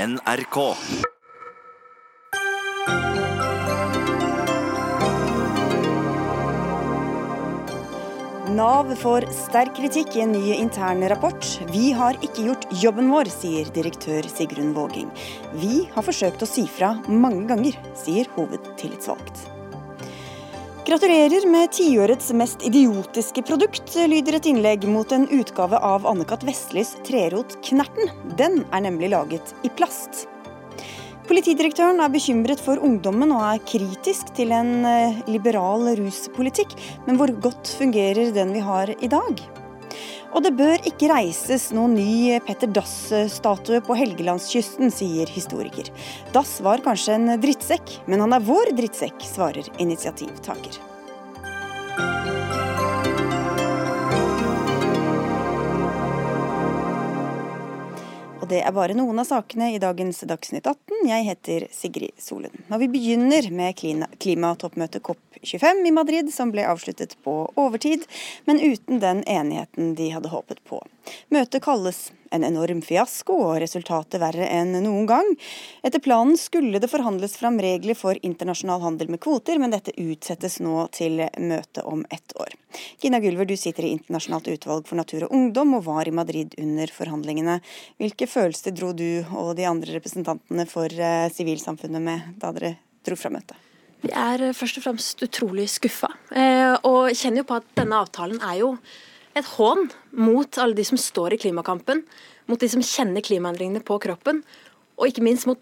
NRK. Nav får sterk kritikk i en ny intern rapport. Vi har ikke gjort jobben vår, sier direktør Sigrun Våging. Vi har forsøkt å si fra mange ganger, sier hovedtillitsvalgt. Gratulerer med tiårets mest idiotiske produkt, lyder et innlegg mot en utgave av Anne-Kat. Vestlys Trerot Knerten. Den er nemlig laget i plast. Politidirektøren er bekymret for ungdommen og er kritisk til en eh, liberal ruspolitikk. Men hvor godt fungerer den vi har i dag? Og det bør ikke reises noen ny Petter Dass-statue på Helgelandskysten, sier historiker. Dass var kanskje en drittsekk, men han er vår drittsekk, svarer initiativtaker. Det er bare noen av sakene i dagens Dagsnytt 18. Jeg heter Sigrid Solund. Og vi begynner med klimatoppmøtet COP25 i Madrid, som ble avsluttet på overtid, men uten den enigheten de hadde håpet på. Møtet kalles en enorm fiasko og resultatet verre enn noen gang. Etter planen skulle det forhandles fram regler for internasjonal handel med kvoter, men dette utsettes nå til møtet om ett år. Gina Gulver, du sitter i Internasjonalt utvalg for natur og ungdom, og var i Madrid under forhandlingene. Hvilke følelser dro du og de andre representantene for eh, sivilsamfunnet med da dere dro fra møtet? Vi er eh, først og fremst utrolig skuffa, eh, og kjenner jo på at denne avtalen er jo et hån mot alle de som står i klimakampen, mot de som kjenner klimaendringene på kroppen, og ikke minst mot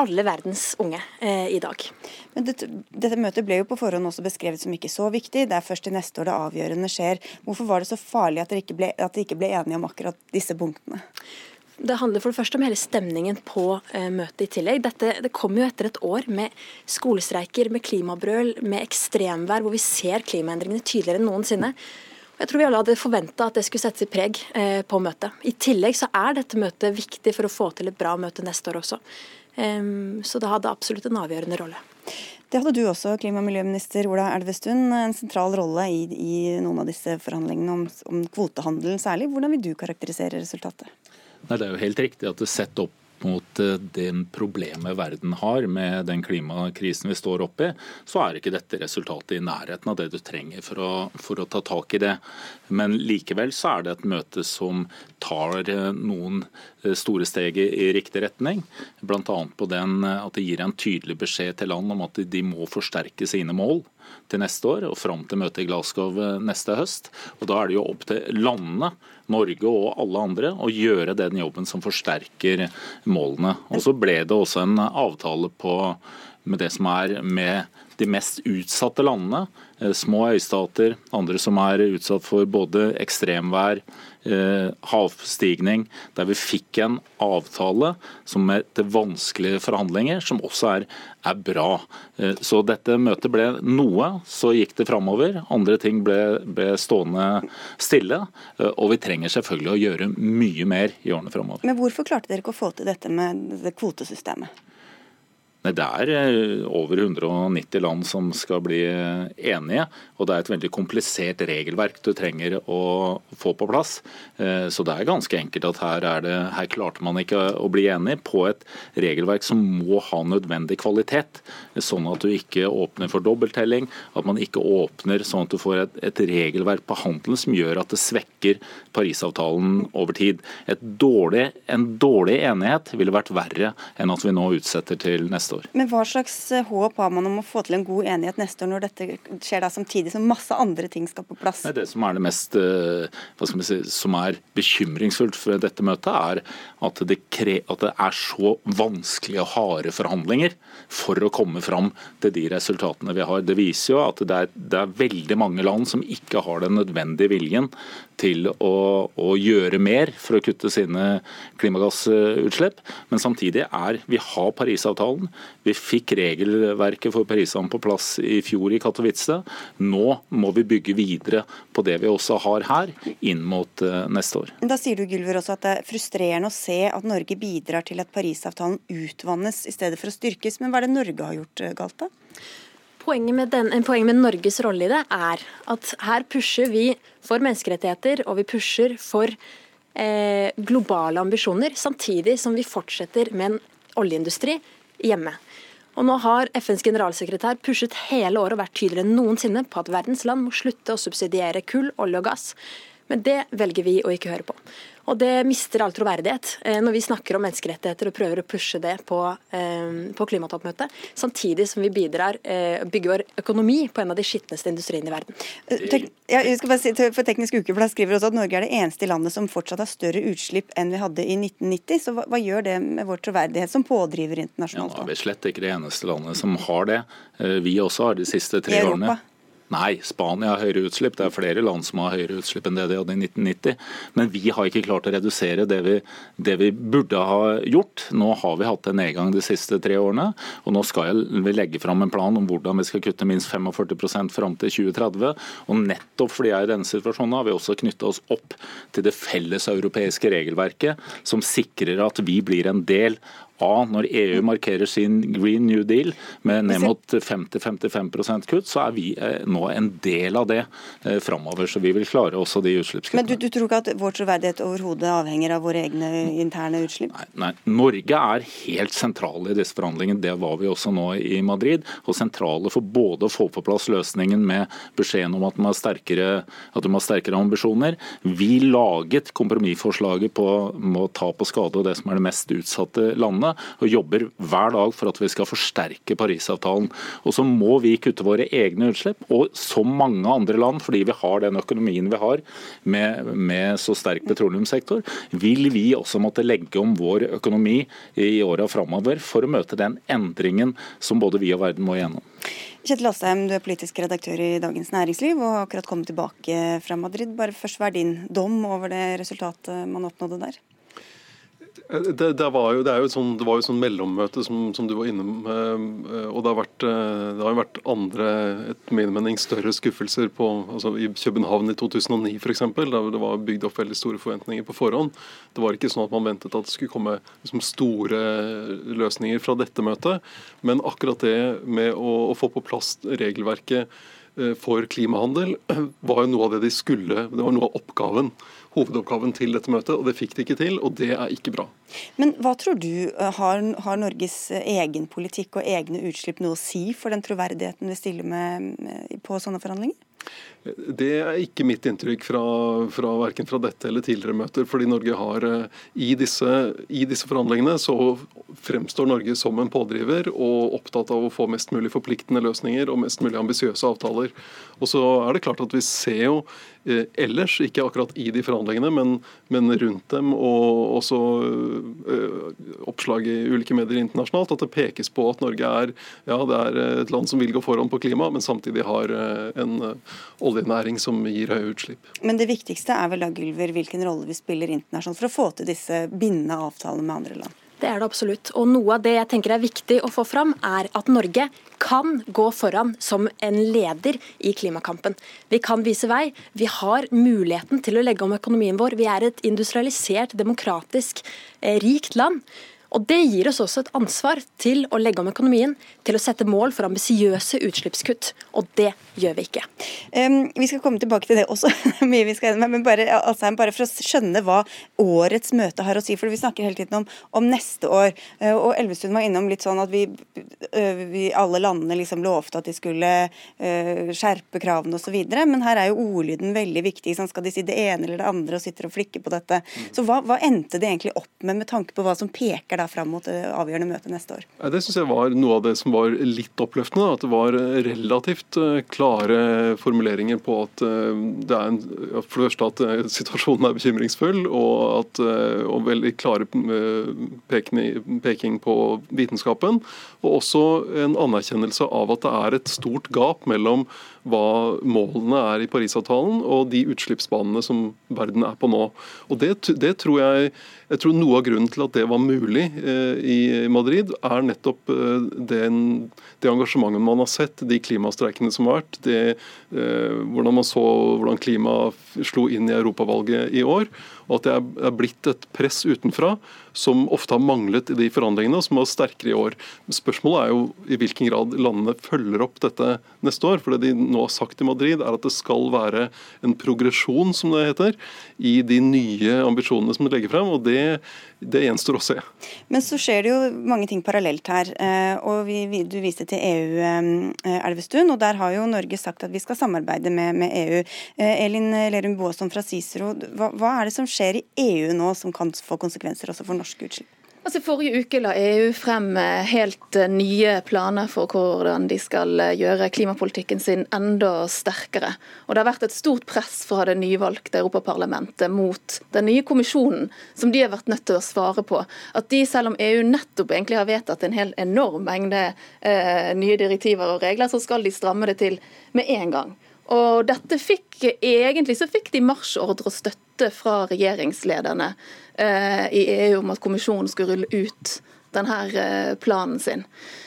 alle verdens unge eh, i dag. Men dette, dette, møtet ble jo på forhånd også beskrevet som ikke så viktig. Det er først til neste år det avgjørende skjer. Hvorfor var det så farlig at dere ikke ble, at dere ikke ble enige om akkurat disse punktene? Det handler for det første om hele stemningen på eh, møtet i tillegg. Dette, det kommer jo etter et år med skolestreiker, med klimabrøl, med ekstremvær, hvor vi ser klimaendringene tydeligere enn noensinne. Jeg tror vi alle hadde forventa at det skulle sette sitt preg eh, på møtet. I tillegg så er dette møtet viktig for å få til et bra møte neste år også. Så det hadde absolutt en avgjørende rolle. Det hadde du også, klima- og miljøminister Ola Elvestuen. En sentral rolle i, i noen av disse forhandlingene om, om kvotehandelen særlig. Hvordan vil du karakterisere resultatet? Nei, Det er jo helt riktig at det sett opp mot eh, den problemet verden har med den klimakrisen vi står oppe i, så er ikke dette resultatet i nærheten av det du trenger for å, for å ta tak i det. Men likevel så er det et møte som tar eh, noen eh, store steg i riktig retning. Bl.a. på den at det gir en tydelig beskjed til land om at de må forsterke sine mål til neste år og fram til møtet i Glasgow neste høst. Og Da er det jo opp til landene, Norge og alle andre, å gjøre den jobben som forsterker målene. Og Så ble det også en avtale på, med det som er med de mest utsatte landene. Eh, små øystater, andre som er utsatt for både ekstremvær, eh, havstigning, der vi fikk en avtale som etter vanskelige forhandlinger, som også er, er bra. Eh, så dette møtet ble noe, så gikk det framover. Andre ting ble, ble, stående stille. Og vi trenger selvfølgelig å gjøre mye mer i årene framover. Men hvorfor klarte dere ikke å få til dette med kvotesystemet? Nei, Det er eh, over 190 land som skal bli eh, enige, og det er et veldig komplisert regelverk du trenger å få på plass. Eh, så det er ganske enkelt at her, det, her klarte man ikke å bli enig på et regelverk som må ha nødvendig kvalitet, sånn at du ikke åpner for dobbelttelling, at man ikke åpner sånn at du får et, et regelverk på handelen som gjør at det svekker Parisavtalen over tid. Dårlig, en dårlig enighet ville vært verre enn at vi nå utsetter til neste neste år. Men Hva slags eh, håp har man om å få til en god enighet neste år, når dette skjer da samtidig som masse andre ting skal på plass? Det som er det mest eh, hva skal si, som er bekymringsfullt for dette møtet, er at det, at det er så vanskelige og harde forhandlinger for å komme fram til de resultatene vi har. Det viser jo at det er, det er veldig mange land som ikke har den nødvendige viljen til å, å, gjøre mer for å kutte sine klimagassutslipp. Men samtidig er vi har Parisavtalen. Vi fikk regelverket for Parisavtalen på plass i fjor i Katowice. Nå må vi bygge videre på det vi også har her, inn mot uh, neste år. Da sier du Gylver, også at det er frustrerende å se at Norge bidrar til at Parisavtalen utvannes i stedet for å styrkes. Men hva er det Norge har gjort eh, galt, da? Poenget med, den, poenget med, Norges rolle i det er at her pusher vi for menneskerettigheter, og vi pusher for eh, globale ambisjoner, samtidig som vi fortsetter med en oljeindustri hjemme. Og nå har FNs generalsekretær pushet hele året og vært tydeligere enn noensinne på at verdens land må slutte å subsidiere kull, olje og gass. Men det velger vi å ikke høre på. Og det mister all troverdighet eh, når vi snakker om menneskerettigheter og prøver å pushe det på, eh, på klimatoppmøtet, samtidig som vi bidrar eh, bygger vår økonomi på en av de skitneste industriene i verden. Tek ja, jeg skal bare si for Teknisk Ukeblad skriver også at Norge er det eneste landet som fortsatt har større utslipp enn vi hadde i 1990. Så hva, hva gjør det med vår troverdighet som pådriver internasjonalt? Ja, vi er slett ikke det eneste landet som har det. Vi også har de siste tre årene Nei, Spania har høyere utslipp. Det er flere land som har høyere utslipp enn det de hadde i 1990. Men vi har ikke klart å redusere det vi, det vi burde ha gjort. Nå har vi hatt en nedgang de siste tre årene. Og nå skal vi legge fram en plan om hvordan vi skal kutte minst 45% fram til 2030. Og nettopp fordi jeg er i denne situasjonen har vi også knytta oss opp til det felles europeiske regelverket som sikrer at vi blir en del A, når EU markerer sin Green New Deal med ned mot 50-55% kutt, så er vi eh, nå en del av det eh, framover. Så vi vil klare også de utslippskuttene. Men du, du, tror ikke at vår troverdighet overhodet avhenger av våre egne interne utslipp? Nei, nei, Norge er helt sentrale i disse forhandlingene. Det var vi også nå i Madrid. Og sentrale for både å få på plass løsningen med beskjeden om at man har sterkere, at man har sterkere ambisjoner. Vi laget kompromissforslaget på å ta på skade det som er det mest utsatte landet og jobber hver dag for at vi skal forsterke Parisavtalen. Og så må vi kutte våre egne utslipp, og som mange andre land, fordi vi har den økonomien vi har med, med så sterk petroleumssektor, vil vi også måtte legge om vår økonomi i åra framover for å møte den endringen som både vi og verden må igjennom. Kjetil Asheim, du er politisk redaktør i Dagens Næringsliv og har akkurat kommet tilbake fra Madrid. Bare først, Hva er din dom over det resultatet man oppnådde der? Det, det, var jo, det, jo sånn, det var jo sånn mellommøte som, som, du var inne med. Eh, og det har, vært, eh, det har vært andre, et min mening, større skuffelser på, altså i København i 2009 f.eks. Da det var bygd opp veldig store forventninger på forhånd. Det var ikke sånn at man ventet at det skulle komme liksom, store løsninger fra dette møtet. Men akkurat det med å, å få på plass regelverket eh, for klimahandel var jo noe av det de skulle, det var noe av oppgaven hovedoppgaven til dette møtet, og det fikk de ikke til, og det er ikke bra. Men hva tror du, eh, har, har Norges eh, egen politikk og egne utslipp noe å si for den troverdigheten vi stiller med på sånne forhandlinger? Det er ikke mitt inntrykk fra, fra verken fra dette eller tidligere møter. fordi Norge har eh, i disse, i disse, forhandlingene så fremstår Norge som en pådriver og opptatt av å få mest mulig forpliktende løsninger og mest mulig ambisiøse avtaler. Og så er det klart at vi ser jo ellers, ikke akkurat i de forhandlingene, men, men rundt dem og også eh, oppslag i ulike medier internasjonalt, at det pekes på at Norge er, ja, er et land som vil gå foran på klima, men samtidig har en oljenæring som gir høye utslipp. Men det viktigste er vel da, Gylver, hvilken rolle vi spiller internasjonalt for å få til disse bindende avtalene med andre land? Det er det absolutt. Og noe av det jeg tenker er viktig å få fram, er at Norge kan gå foran som en leder i klimakampen. Vi kan vise vei. Vi har muligheten til å legge om økonomien vår. Vi er et industrialisert, demokratisk, eh, rikt land. Og Det gir oss også et ansvar til å legge om økonomien, til å sette mål for ambisiøse utslippskutt. Og det gjør vi ikke. Um, vi skal komme tilbake til det også, mye vi skal men bare, altså, bare for å skjønne hva årets møte har å si. For vi snakker hele tiden om, om neste år. Uh, og Elvestuen var innom litt sånn at vi, uh, vi alle landene liksom lovte at de skulle uh, skjerpe kravene osv. Men her er jo ordlyden veldig viktig. Sånn, skal de si det ene eller det andre og sitter og flikker på dette. Så hva, hva endte det egentlig opp med, med tanke på hva som peker da fram mot avgjørende møtet neste år? Det synes jeg var noe av det som var litt oppløftende. At det var relativt eh, klare formuleringer på at eh, det er en, for det første at eh, situasjonen er bekymringsfull, og, at, og veldig klare peking på vitenskapen. Og også en anerkjennelse av at det er et stort gap mellom hva målene er i Parisavtalen og de utslippsbanene som verden er på nå. Og det, det tror jeg, jeg tror Noe av grunnen til at det var mulig eh, i Madrid, er nettopp eh, den, det engasjementet man har sett, de klimastreikene som har vært, det, eh, hvordan man så hvordan klima slo inn i europavalget i år. Og at det er blitt et press utenfra som ofte har manglet i de forhandlingene, som var sterkere i år. Spørsmålet er jo i hvilken grad landene følger opp dette neste år. For det de nå har sagt i Madrid, er at det skal være en progresjon, som det heter, i de nye ambisjonene som de legger frem. og det, det gjenstår å se. Men så skjer det jo mange ting parallelt her. Eh, og vi, Du viste til EU, eh, Elvestuen, og der har jo Norge sagt at vi skal samarbeide med, med EU. Eh, Elin Lerum Boasson fra Cicero, hva, hva er det som skjer i EU nå som kan få konsekvenser også for norske utslipp? Altså, forrige uke la EU frem eh, helt eh, nye planer for hvordan de skal eh, gjøre klimapolitikken sin enda sterkere. Og Det har vært et stort press fra det nyvalgte Europaparlamentet mot den nye kommisjonen, som de har vært nødt til å svare på. At de, selv om EU nettopp egentlig har vedtatt en helt enorm mengde eh, nye direktiver og regler, så skal de stramme det til med en gang. Og dette fikk, Egentlig så fikk de marsjordre og støtte fra regjeringslederne eh, i EU om at kommisjonen skulle rulle ut denne eh, planen sin.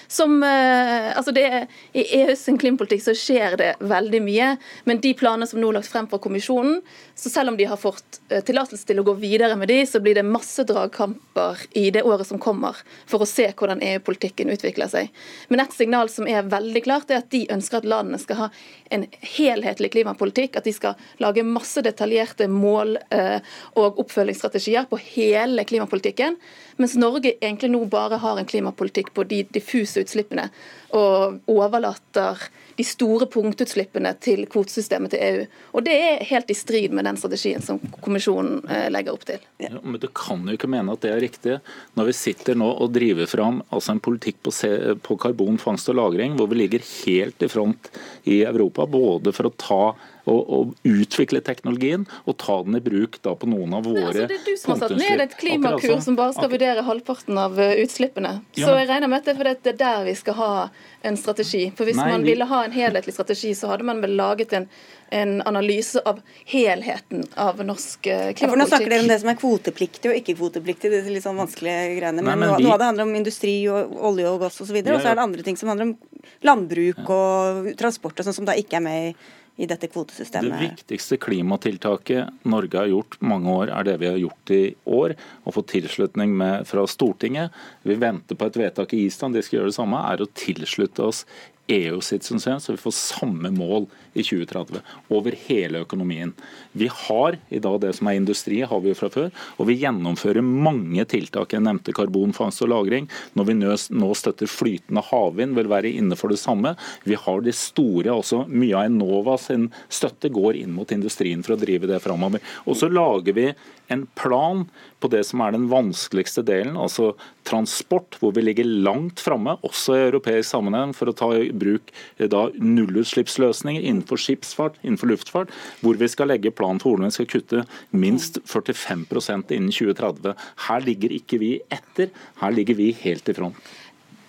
Som, eh, altså det, I EUs klimapolitikk så skjer det veldig mye, men de planene som nå er lagt frem fra kommisjonen, så selv om de har fått eh, tillatelse til å gå videre med de, så blir det masse dragkamper i det året som kommer, for å se hvordan EU-politikken utvikler seg. Men et signal som er veldig klart, er at de ønsker at landene skal ha en helhetlig klimapolitikk. At de skal lage masse detaljerte mål og oppfølgingsstrategier på hele klimapolitikken. Mens Norge egentlig nå bare har en klimapolitikk på de diffuse utslippene, og overlater de store punktutslippene til kvotesystemet til EU. Og Det er helt i strid med den strategien som kommisjonen eh, legger opp til. Ja, men Du kan jo ikke mene at det er riktig, når vi sitter nå og driver fram altså en politikk på, på karbonfangst og -lagring, hvor vi ligger helt i front i Europa, både for å ta å, å, utvikle teknologien og ta den i bruk da på noen av våre altså, Det er du som har satt ned et klimakur som bare skal vurdere halvparten av eh, utslippene. Så jeg regner med at det er fordi det er der vi skal ha en strategi. For Hvis Nei, man ville ha en helhetlig strategi, så hadde man vel laget en, en analyse av helheten av norsk klimapolitikk. Eh, ja, for Nå snakker dere om det som er kvotepliktig og ikke-kvotepliktig, det er litt sånn vanskelige greiene. Men, men vi... noe av det handler om industri og olje og gass osv. Og, så og så er det andre ting som handler om landbruk og transport og sånn som da ikke er med i i dette kvotesystemet. Det viktigste klimatiltaket Norge har gjort mange år, er det vi har gjort i år. Å få tilslutning med, fra Stortinget. Vi venter på et vedtak i Island, de skal gjøre det samme. er å tilslutte oss EU sitt system, så vi får samme mål i 2030 over hele økonomien. Vi har i dag det som er industri, har vi jo fra før, og vi gjennomfører mange tiltak. Jeg nevnte karbonfangst og -lagring. Når vi nå støtter flytende havvind, vil være innenfor det samme. Vi har de store, også mye av Enova sin støtte går inn mot industrien for å drive det framover. Og så lager vi en plan på det som er den vanskeligste delen, altså transport, hvor vi ligger langt framme, også i europeisk sammenheng, for å ta i bruk eh, nullutslippsløsninger innenfor skipsfart, innenfor luftfart, hvor vi skal legge plan for hvordan vi skal kutte minst 45% innen 2030. Her ligger ikke vi etter, her ligger vi helt i front.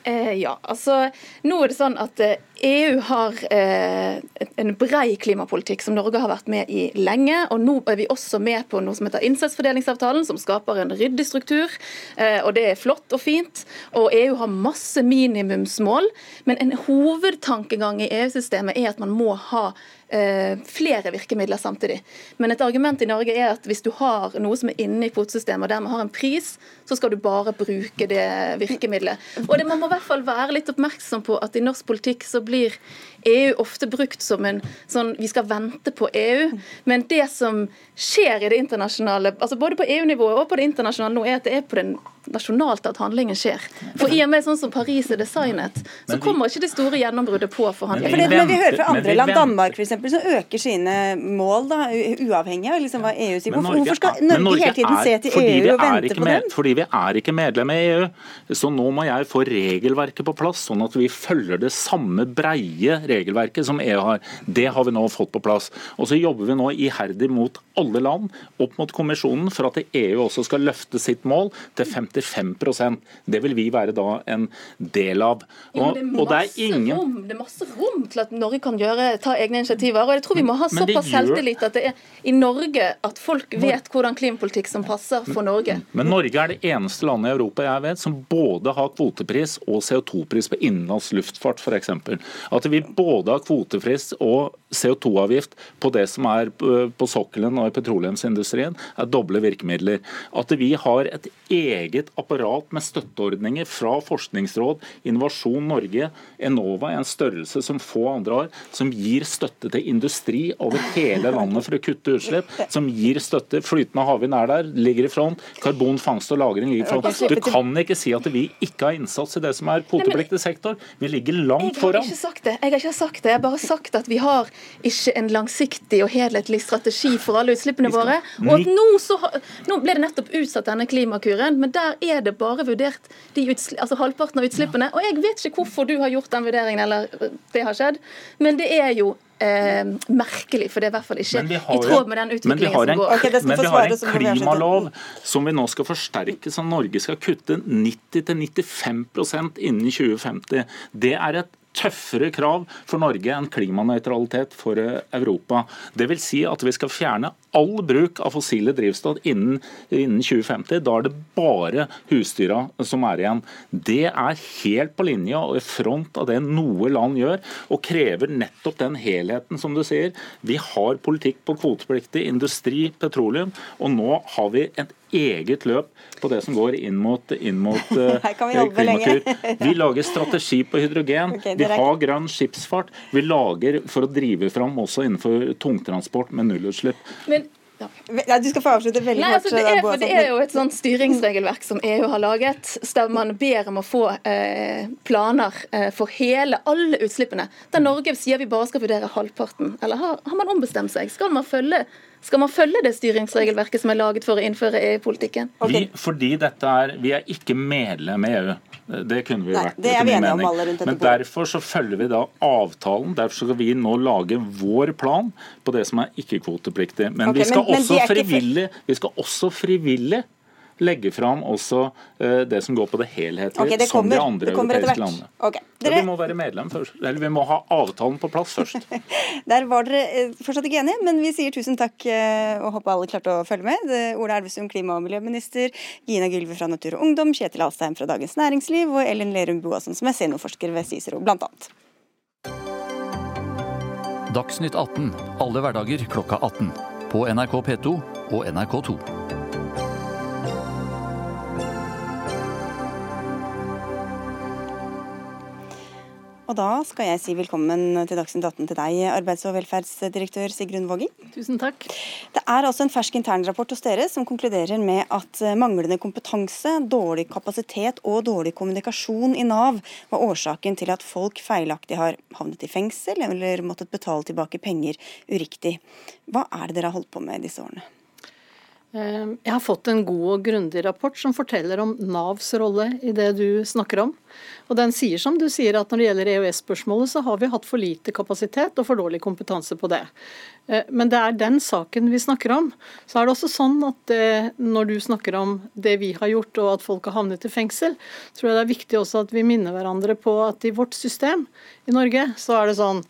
Eh, ja, altså nå er det sånn at eh, EU har eh, en brei klimapolitikk som Norge har vært med i lenge. og Nå er vi også med på noe som heter innsatsfordelingsavtalen, som skaper en ryddig struktur. Eh, og Det er flott og fint. og EU har masse minimumsmål. Men en hovedtankegang i EU-systemet er at man må ha flere virkemidler samtidig. Men et argument i Norge er at hvis du har noe som er inne i kvotesystemet og dermed har en pris, så skal du bare bruke det virkemidlet. Og det, Man må i hvert fall være litt oppmerksom på at i norsk politikk så blir EU ofte brukt som en sånn vi skal vente på EU. Men det som skjer i det internasjonale, altså både på EU-nivået og på det internasjonale nå, er at det er på den nasjonalt at handlingen skjer. For i og med sånn som Paris er designet, så kommer ikke det store gjennombruddet på forhandlingene. Men, men, vi hører fra andre land, Danmark f.eks., som øker sine mål da, uavhengig av liksom hva EU sier. Hvorfor, hvorfor skal Norge, Norge hele tiden se til EU og vente på dem? Fordi vi er ikke medlem i EU. Så nå må jeg få regelverket på plass, sånn at vi følger det samme breie regelverket som EU har. Det har vi nå fått på plass. Og så jobber vi nå iherdig mot alle land, opp mot kommisjonen, for at EU også skal løfte sitt mål til 50 95% Det vil vi være da en del av. Og, jo, det, er ingen... rom, det er masse rom til at Norge kan gjøre, ta egne initiativer. og jeg tror vi må ha såpass gjør... selvtillit at det er i Norge at folk vet hvordan klimapolitikk som passer for Norge. Men Norge er det eneste landet i Europa jeg vet som både har kvotepris og CO2-pris på innenlands luftfart f.eks. At vi både har kvotepris og CO2-avgift på det som er på sokkelen og i petroleumsindustrien, er doble virkemidler. At vi har et eget apparat med støtteordninger fra Forskningsråd, Innovasjon Norge, Enova, en størrelse som få andre har, som gir støtte til industri over hele landet for å kutte utslipp, som gir støtte. Flytende havvind er der, ligger i front. Karbonfangst og -lagring ligger i front. Du kan ikke si at vi ikke har innsats i det som er kvotepliktig sektor. Vi ligger langt foran. Jeg har ikke sagt det. Jeg har ikke sagt det. Jeg har bare sagt at vi har ikke en langsiktig og helhetlig strategi for alle utslippene våre. Og at nå, så, nå ble det nettopp utsatt denne klimakuren, men der er det bare vurdert altså halvparten av utslippene. Og jeg vet ikke hvorfor du har gjort den vurderingen, eller det har skjedd, men det er jo Eh, merkelig, for det er i hvert fall ikke i tråd med den utviklingen som går. Okay, men vi har en klimalov som vi nå skal forsterke, så Norge skal kutte 90-95% innen 2050. Det er et tøffere krav for Norge enn klimanøytralitet for eh, Europa. Det vil si at vi skal fjerne all bruk av fossile drivstoff innen, innen 2050. Da er det bare husdyra som er igjen. Det er helt på linje og i front av det noe land gjør, og krever nettopp den helheten som du sier. Vi har politikk på kvotepliktig industri, petroleum, og nå har vi et eget løp på det som går inn mot, inn mot uh, klimakur. Vi lager strategi på hydrogen. Okay, vi har grønn skipsfart. Vi lager for å drive fram også innenfor tungtransport med nullutslipp. Men ja. Du skal få avslutte veldig Nei, altså, det, er, for det er jo et sånt styringsregelverk som EU har laget, der man ber om å få eh, planer eh, for hele, alle utslippene. Der Norge sier vi bare skal vurdere halvparten. Eller har, har man ombestemt seg? Skal man følge skal man følge det styringsregelverket som er laget for å innføre EU-politikken? Vi, fordi dette er, Vi er ikke medlem i EU. Det kunne vi Nei, vært. Det er vi enige om alle rundt Men derfor så følger vi da avtalen. Derfor skal vi nå lage vår plan på det som er ikke-kvotepliktig. Men, okay, vi skal men, også frivillig, vi skal også frivillig legge fram også uh, det som går på det helhetlige, okay, det kommer, som de andre europeiske landene. Okay. Dere... Ja, vi må være medlem først, eller vi må ha avtalen på plass først. Der var dere eh, fortsatt ikke enige, men vi sier tusen takk eh, og håper alle klarte å følge med. Ola Elvestuen, klima- og miljøminister, Gina Gylve fra Natur og Ungdom, Kjetil Alstheim fra Dagens Næringsliv og Ellen Lerum Boasson, som er seniorforsker ved Cicero, blant annet. Dagsnytt 18 alle hverdager klokka 18. På NRK P2 og NRK2. Og da skal jeg si velkommen til Dagsnytt 18 til deg, arbeids- og velferdsdirektør Sigrun Våging. Tusen takk. Det er altså en fersk internrapport hos dere som konkluderer med at manglende kompetanse, dårlig kapasitet og dårlig kommunikasjon i Nav var årsaken til at folk feilaktig har havnet i fengsel eller måttet betale tilbake penger uriktig. Hva er det dere har holdt på med disse årene? Eh, jeg har fått en god og grundig rapport som forteller om Navs rolle i det du snakker om. Og Den sier som du sier at når det gjelder EØS-spørsmålet, så har vi hatt for lite kapasitet og for dårlig kompetanse på det. Eh, men det er den saken vi snakker om. Så er det også sånn at det, når du snakker om det vi har gjort og at folk har havnet i fengsel, tror jeg det er viktig også at vi minner hverandre på at i vårt system i Norge, så er det sånn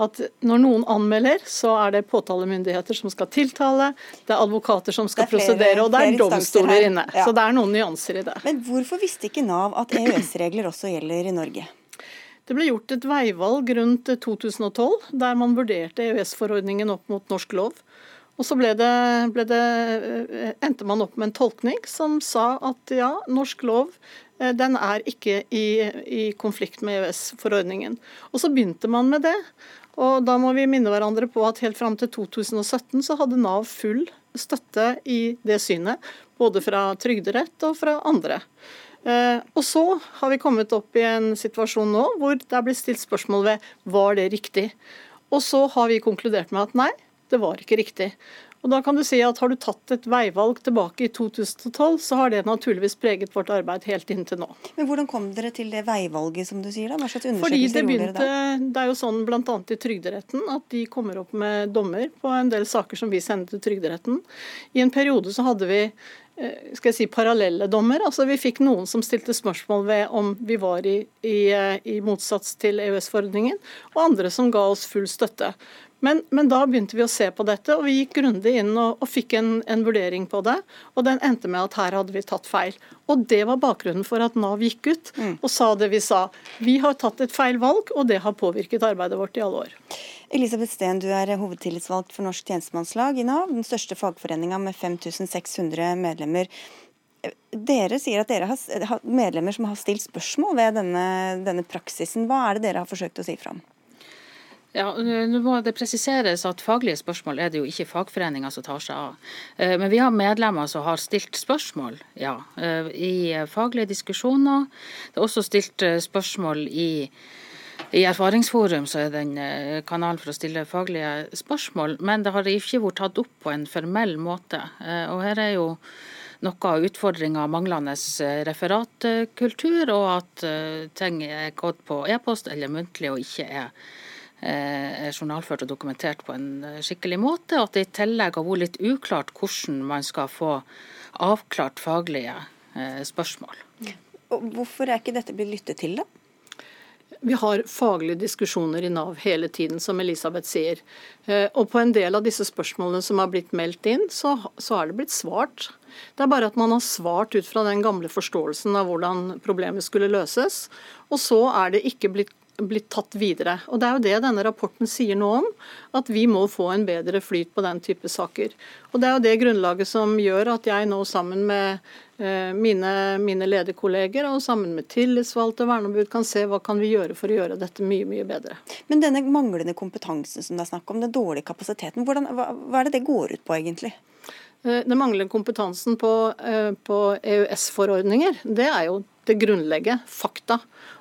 at når noen anmelder, så er det påtalemyndigheter som skal tiltale, det er advokater som skal flere, prosedere, og det er domstoler inne. Ja. Så det er noen nyanser i det. Men hvorfor visste ikke Nav at EØS-regler også gjelder i Norge? Det ble gjort et veivalg rundt 2012, der man vurderte EØS-forordningen opp mot norsk lov. Og så ble det, ble det, eh, endte man opp med en tolkning som sa at ja, norsk lov eh, den er ikke i, i konflikt med EØS-forordningen. Og så begynte man med det. Og da må vi minne hverandre på at helt fram til 2017 så hadde Nav full støtte i det synet, både fra Trygderett og fra andre. Eh, og så har vi kommet opp i en situasjon nå hvor det er blitt stilt spørsmål ved var det riktig. Og så har vi konkludert med at nei, det var ikke riktig. Og da kan du si at Har du tatt et veivalg tilbake i 2012, så har det naturligvis preget vårt arbeid helt inntil nå. Men Hvordan kom dere til det veivalget, som du sier? da? Hva slags Fordi det begynte, dere da? Det er jo sånn bl.a. i Trygderetten at de kommer opp med dommer på en del saker som vi sender til Trygderetten. I en periode så hadde vi eh, skal jeg si, parallelle dommer. Altså, vi fikk noen som stilte spørsmål ved om vi var i, i, eh, i motsats til EØS-forordningen, og andre som ga oss full støtte. Men, men, da begynte vi å se på dette, og vi gikk grundig inn og, og fikk en, en, vurdering på det. Og den endte med at her hadde vi tatt feil. Og det var bakgrunnen for at Nav gikk ut mm. og sa det vi sa. Vi har tatt et feil valg, og det har påvirket arbeidet vårt i alle år. Elisabeth Steen, du er hovedtillitsvalgt for Norsk tjenestemannslag i Nav, den største fagforeninga med 5600 medlemmer. Dere sier at dere har medlemmer som har stilt spørsmål ved denne, denne praksisen. Hva er det dere har forsøkt å si fram? Ja, Nå må det presiseres at faglige spørsmål er det jo ikke fagforeninga som tar seg av. Eh, men vi har medlemmer som har stilt spørsmål, ja. Eh, I faglige diskusjoner. Det er også stilt eh, spørsmål i i Erfaringsforum så er den en kanalen for å stille faglige spørsmål, men det har ikke vært tatt opp på en formell måte. Eh, og her er jo noe av utfordringa manglende eh, referatkultur, og at ting er gått på e-post eller muntlig og ikke er journalført og dokumentert på en skikkelig måte. Og at det i tillegg har vært litt uklart hvordan man skal få avklart faglige spørsmål. Hvorfor er ikke dette blitt lyttet til, da? Vi har faglige diskusjoner i Nav hele tiden, som Elisabeth sier. Eh, og på en del av disse spørsmålene som har blitt meldt inn, så, så er det blitt svart. Det er bare at man har svart ut fra den gamle forståelsen av hvordan problemet skulle løses. Og så er det ikke blitt blitt tatt videre. Og Det er jo det denne rapporten sier noe om, at vi må få en bedre flyt på den type saker. Og Det er jo det grunnlaget som gjør at jeg nå sammen med eh, mine, mine lederkolleger og sammen med tillitsvalgte og verneombud kan se hva kan vi gjøre for å gjøre dette mye mye bedre. Men denne manglende kompetansen som det er snakk om, den dårlige kapasiteten, hvordan, hva, hva er det det går ut på egentlig? Eh, den manglende kompetansen på, eh, på EØS-forordninger, det er jo det grunnlegge, fakta.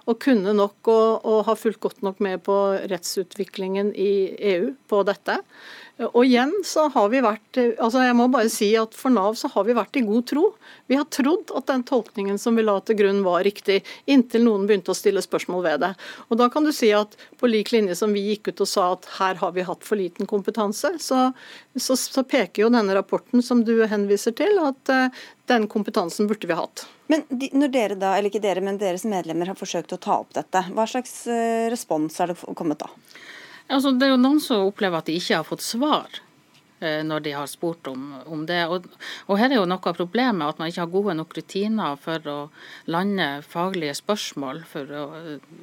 Å kunne nok og, og ha fulgt godt nok med på rettsutviklingen i EU på dette. Og igjen så har vi vært altså jeg må bare si at For Nav så har vi vært i god tro. Vi har trodd at den tolkningen som vi la til grunn var riktig, inntil noen begynte å stille spørsmål ved det. Og Da kan du si at på lik linje som vi gikk ut og sa at her har vi hatt for liten kompetanse, så, så, så peker jo denne rapporten som du henviser til, at uh, den kompetansen burde vi hatt. Men når dere da, eller ikke dere, men deres medlemmer har forsøkt å ta opp dette, hva slags uh, respons har det kommet da? Altså, det er jo noen som opplever at de ikke har fått svar eh, når de har spurt om, om det. Og, og, her er jo noe av problemet at man ikke har gode nok rutiner for å lande faglige spørsmål, for å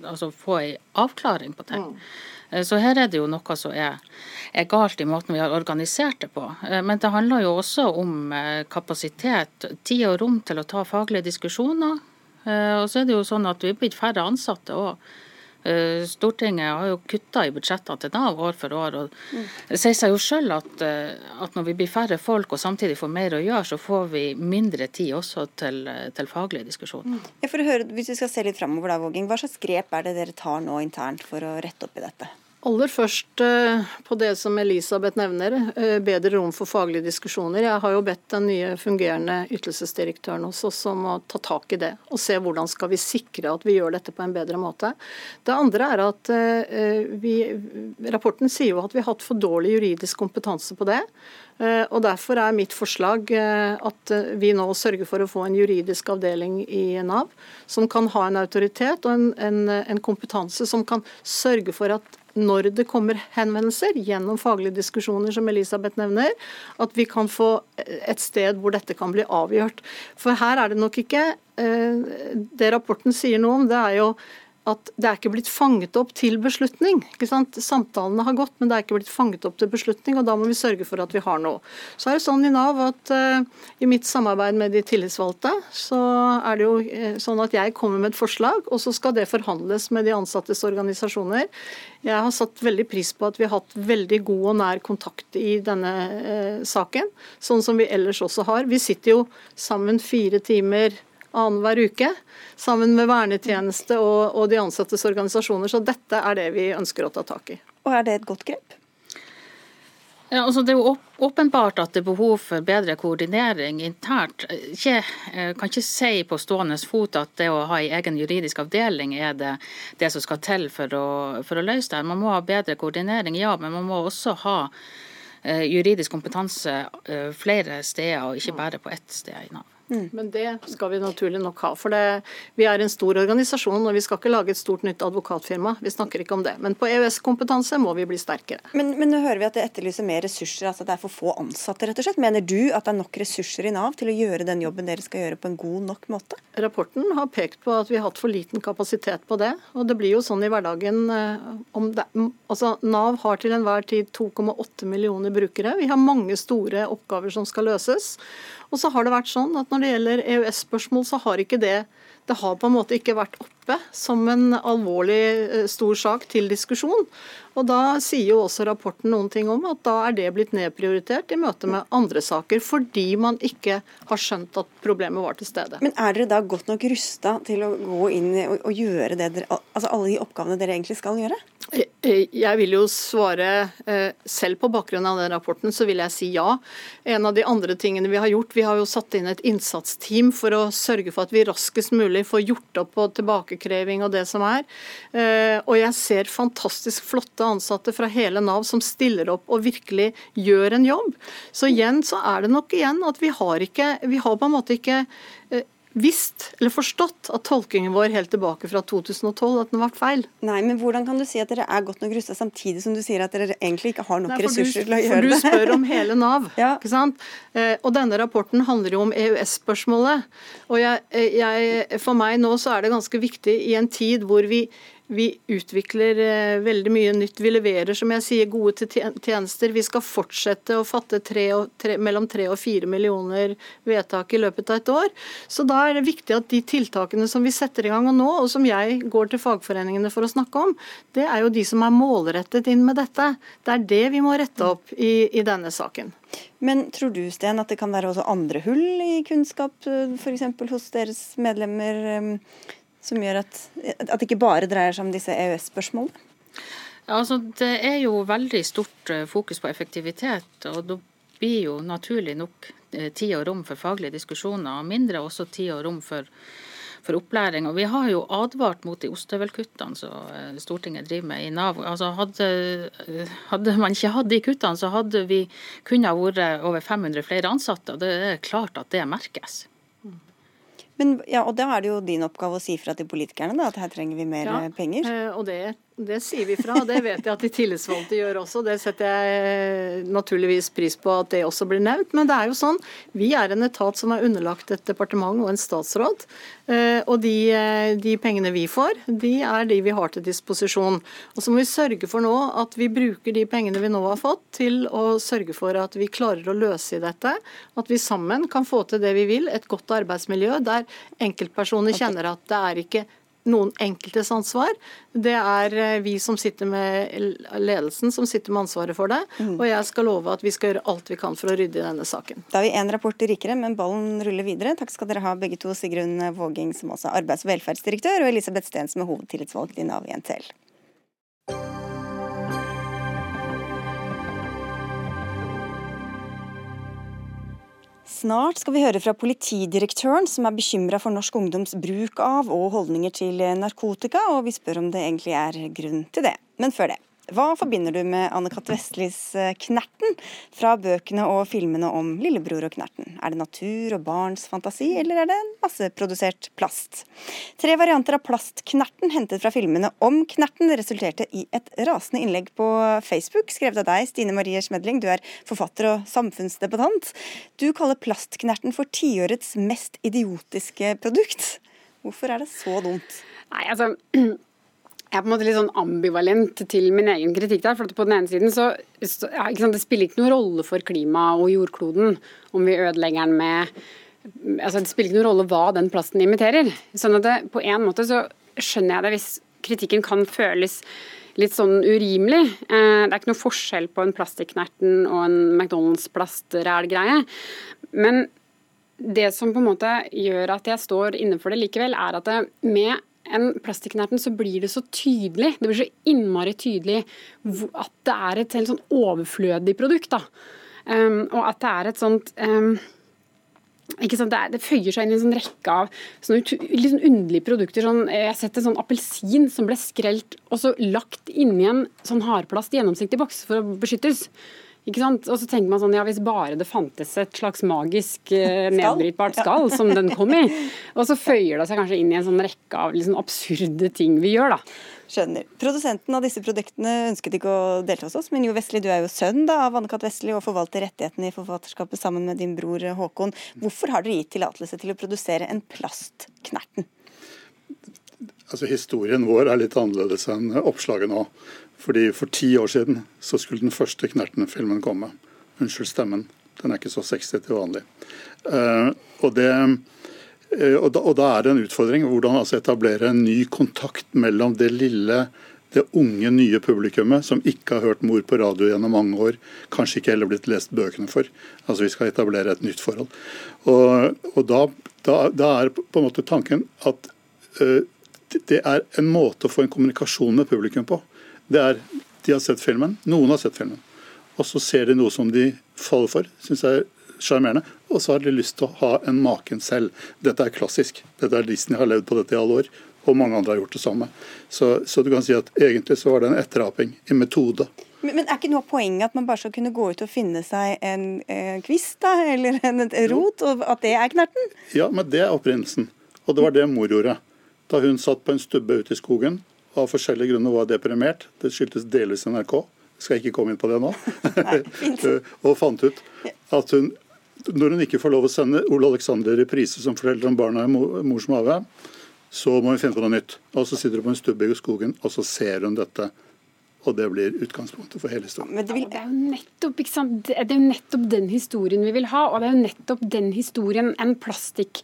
altså, få en avklaring på ting. Mm. Eh, så her er det jo noe som er, er, galt i måten vi har organisert det på. Eh, men det handler jo også om kapasitet, tid og rom til å ta faglige diskusjoner. Og så er det jo sånn at vi er blitt færre ansatte òg. Eh, Stortinget har jo kutta i budsjettene til Nav år for år. og Det sier seg jo selv at, eh, at, når vi blir færre folk og samtidig får mer å gjøre, så får vi mindre tid også til, til faglige diskusjoner. Ja, for å høre, hvis vi skal se litt framover, Hva slags grep er det dere tar nå internt for å rette opp i dette? Aller først eh, på det som Elisabeth nevner, eh, bedre rom for faglige diskusjoner. Jeg har jo bedt den nye fungerende ytelsesdirektøren hos oss om å ta tak i det, og se hvordan skal vi sikre at vi gjør dette på en bedre måte. Det andre er at eh, vi, Rapporten sier jo at vi har hatt for dårlig juridisk kompetanse på det. Og Derfor er mitt forslag at vi nå sørger for å få en juridisk avdeling i Nav som kan ha en autoritet og en, en, en kompetanse som kan sørge for at når det kommer henvendelser gjennom faglige diskusjoner, som Elisabeth nevner, at vi kan få et sted hvor dette kan bli avgjort. For her er det nok ikke eh, Det rapporten sier noe om, det er jo at det er ikke blitt fanget opp til beslutning. Ikke sant? Samtalene har gått, men det er ikke blitt fanget opp til beslutning, og da må vi sørge for at vi har noe. Så er det sånn i Nav at uh, i mitt samarbeid med de tillitsvalgte, så er det jo uh, sånn at jeg kommer med et forslag, og så skal det forhandles med de ansattes organisasjoner. Jeg har satt veldig pris på at vi har hatt veldig god og nær kontakt i denne uh, saken, sånn som vi ellers også har. Vi sitter jo sammen fire timer annenhver uke, sammen med vernetjeneste og, og de ansattes organisasjoner. Så dette er det vi ønsker å ta tak i. Og er det et godt grep? Ja, altså det er jo åpenbart at det er behov for bedre koordinering internt. Jeg eh, kan ikke si på stående fot at det å ha en egen juridisk avdeling er det, det som skal til for å, for å løse det. Man må ha bedre koordinering, ja, men man må også ha juridisk kompetanse flere steder, og ikke bare på ett sted i Nav. Mm. Men det skal vi naturlig nok ha. For det, vi er en stor organisasjon, og vi skal ikke lage et stort nytt advokatfirma. Vi snakker ikke om det. Men på EØS-kompetanse må vi bli sterkere. Men, men, nå hører vi at det etterlyser mer ressurser, altså at det er for få ansatte, rett og slett. Mener du at det er nok ressurser i Nav til å gjøre den jobben dere skal gjøre på en god nok måte? Rapporten har pekt på at vi har hatt for liten kapasitet på det. Og det blir jo sånn i hverdagen eh, om det, altså Nav har til enhver tid 2,8 millioner brukere. Vi har mange store oppgaver som skal løses. Og så har det vært sånn at når det gjelder EØS-spørsmål, så har ikke det det har på en måte ikke vært oppe som en alvorlig eh, stor sak til diskusjon. Og Da sier jo også rapporten noen ting om at da er det blitt nedprioritert i møte med andre saker, fordi man ikke har skjønt at problemet var til stede. Men er dere da godt nok rusta til å gå inn og, og gjøre det dere, altså alle de oppgavene dere egentlig skal gjøre? Eh, eh, jeg vil jo svare selv på bakgrunn av den rapporten, så vil jeg si ja. En av de andre tingene vi har gjort, vi har jo satt inn et innsatsteam for å sørge for at vi raskest mulig får gjort opp på tilbakekreving og det som er. Og jeg ser fantastisk flotte ansatte fra hele Nav som stiller opp og virkelig gjør en jobb. Så igjen så er det nok igjen at vi har ikke Vi har på en måte ikke eh, visst eller forstått at tolkingen vår helt tilbake fra 2012 at den var feil. Nei, men Hvordan kan du si at dere er godt nok rusta samtidig som du sier at dere egentlig ikke har nok Nei, ressurser du, til å gjøre det? For du spør om hele Nav. ja. ikke sant? Eh, og denne rapporten handler jo om EØS-spørsmålet. Og jeg, eh, jeg, for meg nå så er det ganske viktig i en tid hvor vi vi utvikler eh, veldig mye nytt. Vi leverer som jeg sier, gode tjenester. Vi skal fortsette å fatte tre og, tre, mellom tre og fire millioner vedtak i løpet av et år. Så da er det viktig at de tiltakene som vi setter i gang nå, og som jeg går til fagforeningene for å snakke om, det er jo de som er målrettet inn med dette. Det er det vi må rette opp i, i denne saken. Men tror du Sten, at det kan være også andre hull i kunnskap eh, f.eks. hos deres medlemmer eh, som gjør at, at det ikke bare dreier seg om disse EØS-spørsmålene? Ja, altså, det er jo veldig stort eh, fokus på effektivitet. og da blir jo naturlig nok eh, tid og rom for faglige diskusjoner, og mindre også tid og rom for, for opplæring. Og Vi har jo advart mot de ostehøvelkuttene som eh, Stortinget driver med i Nav. Altså hadde, hadde, man ikke hatt de kuttene, så hadde vi kunnet vært over 500 flere ansatte. og Det er klart at det merkes. Men, ja, og Da er det jo din oppgave å si fra til politikerne da, at her trenger vi mer ja, penger? Eh, og det det sier vi fra, og det vet jeg at de tillitsvalgte gjør også. Det setter jeg naturligvis pris på at det også blir nevnt. Men det er jo sånn, vi er en etat som er underlagt et departement og en statsråd. Eh, og de, eh, de pengene vi får, de er de vi har til disposisjon. Og så må vi sørge for nå at vi bruker de pengene vi nå har fått, til å sørge for at vi klarer å løse i dette. At vi sammen kan få til det vi vil, et godt arbeidsmiljø der enkeltpersoner kjenner at det er ikke noen enkeltes ansvar. Det er eh, vi som sitter med ledelsen som sitter med ansvaret for det. Mm. Og jeg skal love at vi skal gjøre alt vi kan for å rydde i denne saken. Da er vi én rapport rikere, men ballen ruller videre. Takk skal dere ha begge to, Sigrun Våging som også er arbeids- og velferdsdirektør, og Elisabeth Steen som er hovedtillitsvalgt i Nav i NTL. Snart skal vi høre fra politidirektøren, som er bekymra for norsk ungdoms bruk av og holdninger til narkotika, og vi spør om det egentlig er grunn til det. Men før det. Hva forbinder du med Anne-Cath. Vestlis eh, Knerten fra bøkene og filmene om lillebror og Knerten? Er det natur og barns fantasi, eller er det masseprodusert plast? Tre varianter av Plastknerten hentet fra filmene om Knerten resulterte i et rasende innlegg på Facebook, skrevet av deg, Stine Marie Smedling. Du er forfatter og samfunnsdebattant. Du kaller Plastknerten for tiårets mest idiotiske produkt. Hvorfor er det så dumt? Nei, altså jeg er på en måte litt sånn ambivalent til min egen kritikk der. for På den ene siden så, ja, Det spiller ikke noen rolle for klimaet og jordkloden om vi ødelegger den med altså Det spiller ikke noen rolle hva den plasten imiterer. sånn at det, På en måte så skjønner jeg det hvis kritikken kan føles litt sånn urimelig. Eh, det er ikke noe forskjell på en plastikknerten og en McDonald's plastrælgreie. Men det som på en måte gjør at jeg står innenfor det likevel, er at det med en plastikknerten så blir det så tydelig, det blir så innmari tydelig at det er et helt sånn overflødig produkt. da. Um, og at det er et sånt um, ikke sant, det, er, det, føyer seg inn i en sånn rekke av sånne litt sånn underlige produkter. Sånn, jeg har sett en sånn appelsin som ble skrelt og så lagt inni en sånn hardplast gjennomsiktig boks for å beskyttes. Ikke sant? Og så tenker man sånn, ja Hvis bare det fantes et slags magisk eh, nedbrytbart skall som den kom i, og så føyer det seg kanskje inn i en sånn rekke av liksom absurde ting vi gjør, da. Skjønner. Produsenten av disse produktene ønsket ikke å delta hos oss, men Jo Vestli, du er jo sønn da, av Anne-Kat. Vestli og forvalter rettighetene i forfatterskapet sammen med din bror Håkon. Hvorfor har dere gitt tillatelse til å produsere en plastknerten? Altså Historien vår er litt annerledes enn oppslaget nå. Fordi For ti år siden så skulle den første Knerten-filmen komme. Unnskyld stemmen, den er ikke så sexy til vanlig. Uh, og, det, uh, og, da, og, da, er det en utfordring hvordan altså etablere en ny kontakt mellom det lille, det unge, nye publikummet som ikke har hørt mor på radio gjennom mange år, kanskje ikke heller blitt lest bøkene for. Altså Vi skal etablere et nytt forhold. Og, og da, da, da, er på en måte tanken at uh, det er en måte å få en kommunikasjon med publikum på. Det er, De har sett filmen, noen har sett filmen. Og så ser de noe som de faller for, syns jeg er sjarmerende. Og så har de lyst til å ha en maken selv. Dette er klassisk. Dette er Disney har levd på dette i alle år. Og mange andre har gjort det samme. Så, så du kan si at egentlig så var det en etteraping i metode. Men, men, er ikke noe av poenget at man bare skal kunne gå ut og finne seg en eh, kvist da, eller en, en rot, og at det er knerten? Ja, men det er opprinnelsen. Og det var det mor gjorde. Da hun satt på en stubbe ute i skogen og av forskjellige grunner var deprimert, det skyldtes delvis NRK, skal jeg ikke komme inn på det nå, og fant ut at hun, når hun ikke får lov å sende Ole Alexander reprise som forteller om barna i mors mage, så må hun finne på noe nytt. Og Så sitter hun på en stubbe i skogen, og så ser hun dette og det blir utgangspunktet for hele historien. Det, vil... det, er jo nettopp, det, er jo nettopp den historien vi vil ha, og det er jo nettopp den historien en plastikk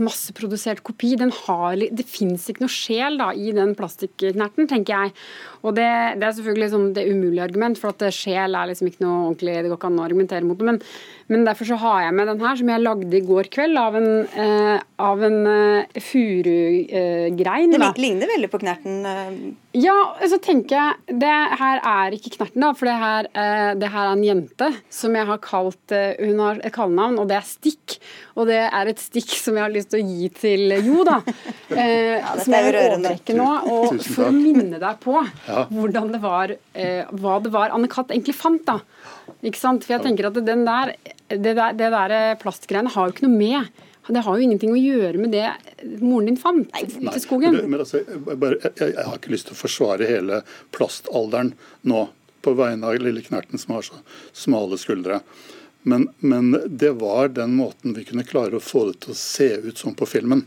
masseprodusert kopi. Den har, det fins ikke noe sjel da, i den plastikknerten, tenker jeg. Og det, det er selvfølgelig liksom det umulige argument, for at sjel er liksom ikke noe ordentlig Det går ikke an å argumentere mot det. Men, men, derfor så har jeg med den her, som jeg lagde i går kveld, av en, eh, av en eh, furugrein. det ligner veldig på knerten. Eh. Ja, så tenker jeg Det her er ikke knerten, da. For det her, eh, det her er en jente som jeg har kalt eh, Hun har et kallenavn, og det er Stikk. Og det er et stikk som jeg har lyst til å gi til Jo, da. Eh, ja, som jeg vil overrekke nå. Og for å minne deg på ja. hvordan det var, eh, hva det var Anne-Kat. egentlig fant. da. Ikke sant? For jeg tenker at den der, det der, det der plastgreiene har jo ikke noe med det har jo ingenting å gjøre med det moren din fant ute i skogen. Men, men altså, jeg, bare, jeg, jeg, har ikke lyst til å forsvare hele plastalderen nå, på vegne av lille Knerten som har så smale skuldre. Men, men, det var den måten vi kunne klare å få det til å se ut som på filmen.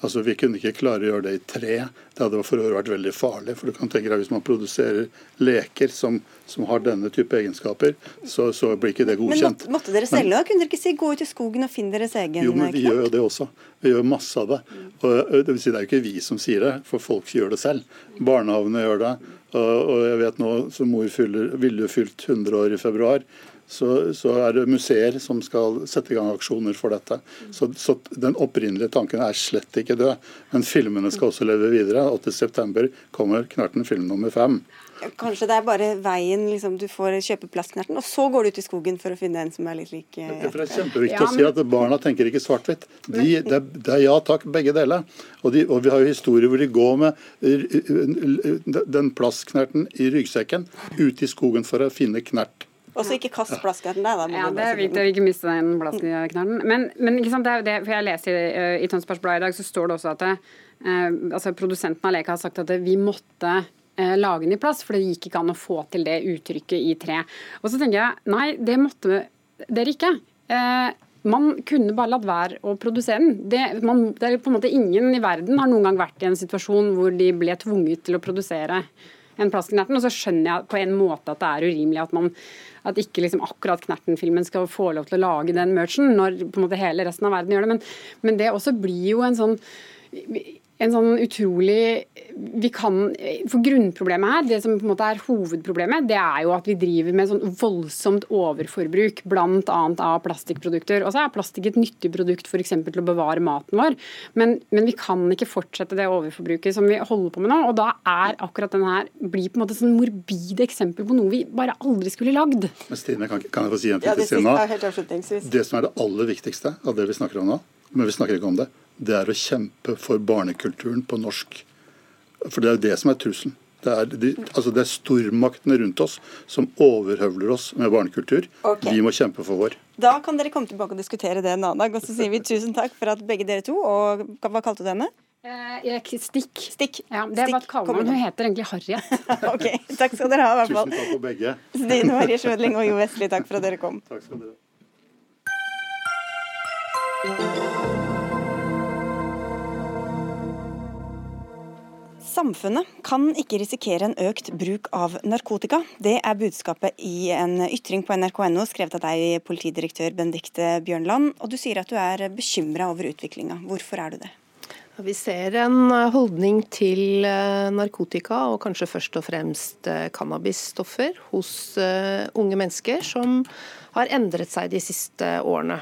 Altså Vi kunne ikke klare å gjøre det i tre. Det hadde for øvrig vært veldig farlig. for du kan tenke deg Hvis man produserer leker som, som har denne type egenskaper, så, så, blir ikke det godkjent. Men måtte, dere selge da? Kunne dere ikke si gå ut i skogen og finne deres egen Jo, men vi gjør jo det også. Vi gjør masse av det. Og det, vil si, det er jo ikke vi som sier det, for folk gjør det selv. Barnehagene gjør det. Og, og jeg vet nå som mor fyller, ville fylt 100 år i februar så, så, er det museer som skal sette i gang aksjoner for dette. Så, så, Den opprinnelige tanken er slett ikke død. Men filmene skal også leve videre. 8.9 kommer Knerten film nummer fem. Kanskje det er bare veien liksom, du får kjøpe plastknerten, og så går du ut i skogen for å finne en som er litt lik eh... Det er kjempeviktig ja, men... å si at barna tenker ikke svart-hvitt. De, det, det, er ja takk, begge deler. Og, de, og vi har jo historier hvor de går med den plastknerten i ryggsekken ut i skogen for å finne knert. Og så ikke kast plastknerten der, da. Ja, det er viktig å ikke miste den plastknerten. Men, men sant, det er jo det, for jeg leser i, eh, i Tønsbergs Blad i dag, så står det også at eh, altså produsenten av Leka har sagt at det, vi måtte eh, lage den i plast, for det gikk ikke an å få til det uttrykket i tre. Og så tenker jeg nei, det måtte dere ikke. Eh, man kunne bare latt være å produsere den. Det, man, det er på en måte Ingen i verden har noen gang vært i en situasjon hvor de ble tvunget til å produsere en plastknerten. Og så skjønner jeg på en måte at det er urimelig at man at ikke liksom akkurat Knerten-filmen skal få lov til å lage den merchen, når på en måte hele resten av verden gjør det. Men, men det også blir jo en sånn en sånn utrolig vi kan, for Grunnproblemet her, det som på en måte er hovedproblemet, det er jo at vi driver med sånn voldsomt overforbruk, bl.a. av plastikkprodukter. Og så er plastikk et nyttig produkt f.eks. til å bevare maten vår, men, men, vi kan ikke fortsette det overforbruket som vi holder på med nå. Og da er akkurat denne her blir på en måte sånn morbide eksempel på noe vi bare aldri skulle lagd. Men Stine, kan, kan jeg få si en ting til Stine? Det som er det aller viktigste av det vi snakker om nå, men vi snakker ikke om det, det er å kjempe for barnekulturen på norsk. For det er jo det som er trusselen. Det er, de, altså det er stormaktene rundt oss som overhøvler oss med barnekultur. Okay. Vi må kjempe for vår. Da kan dere komme tilbake og diskutere det en annen dag. Og så sier vi tusen takk for at begge dere to, og hva kalte du henne? Eh, stikk. Stikk. Ja, det er bare et kallenavn. Hun heter egentlig Harriet. ok, Takk skal dere ha. i hvert fall. Tusen takk for begge. Stine Marie Schmødling og Jo Vestli, takk for at dere kom. Takk skal dere ha. Samfunnet kan ikke risikere en økt bruk av narkotika. Det er budskapet i en ytring på nrk.no skrevet av deg, politidirektør Benedicte Bjørnland. Og du sier at du er bekymra over utviklinga. Hvorfor er du det? Vi ser en holdning til eh, narkotika, og kanskje først og fremst eh, cannabisstoffer, hos eh, unge mennesker som har endret seg de siste årene.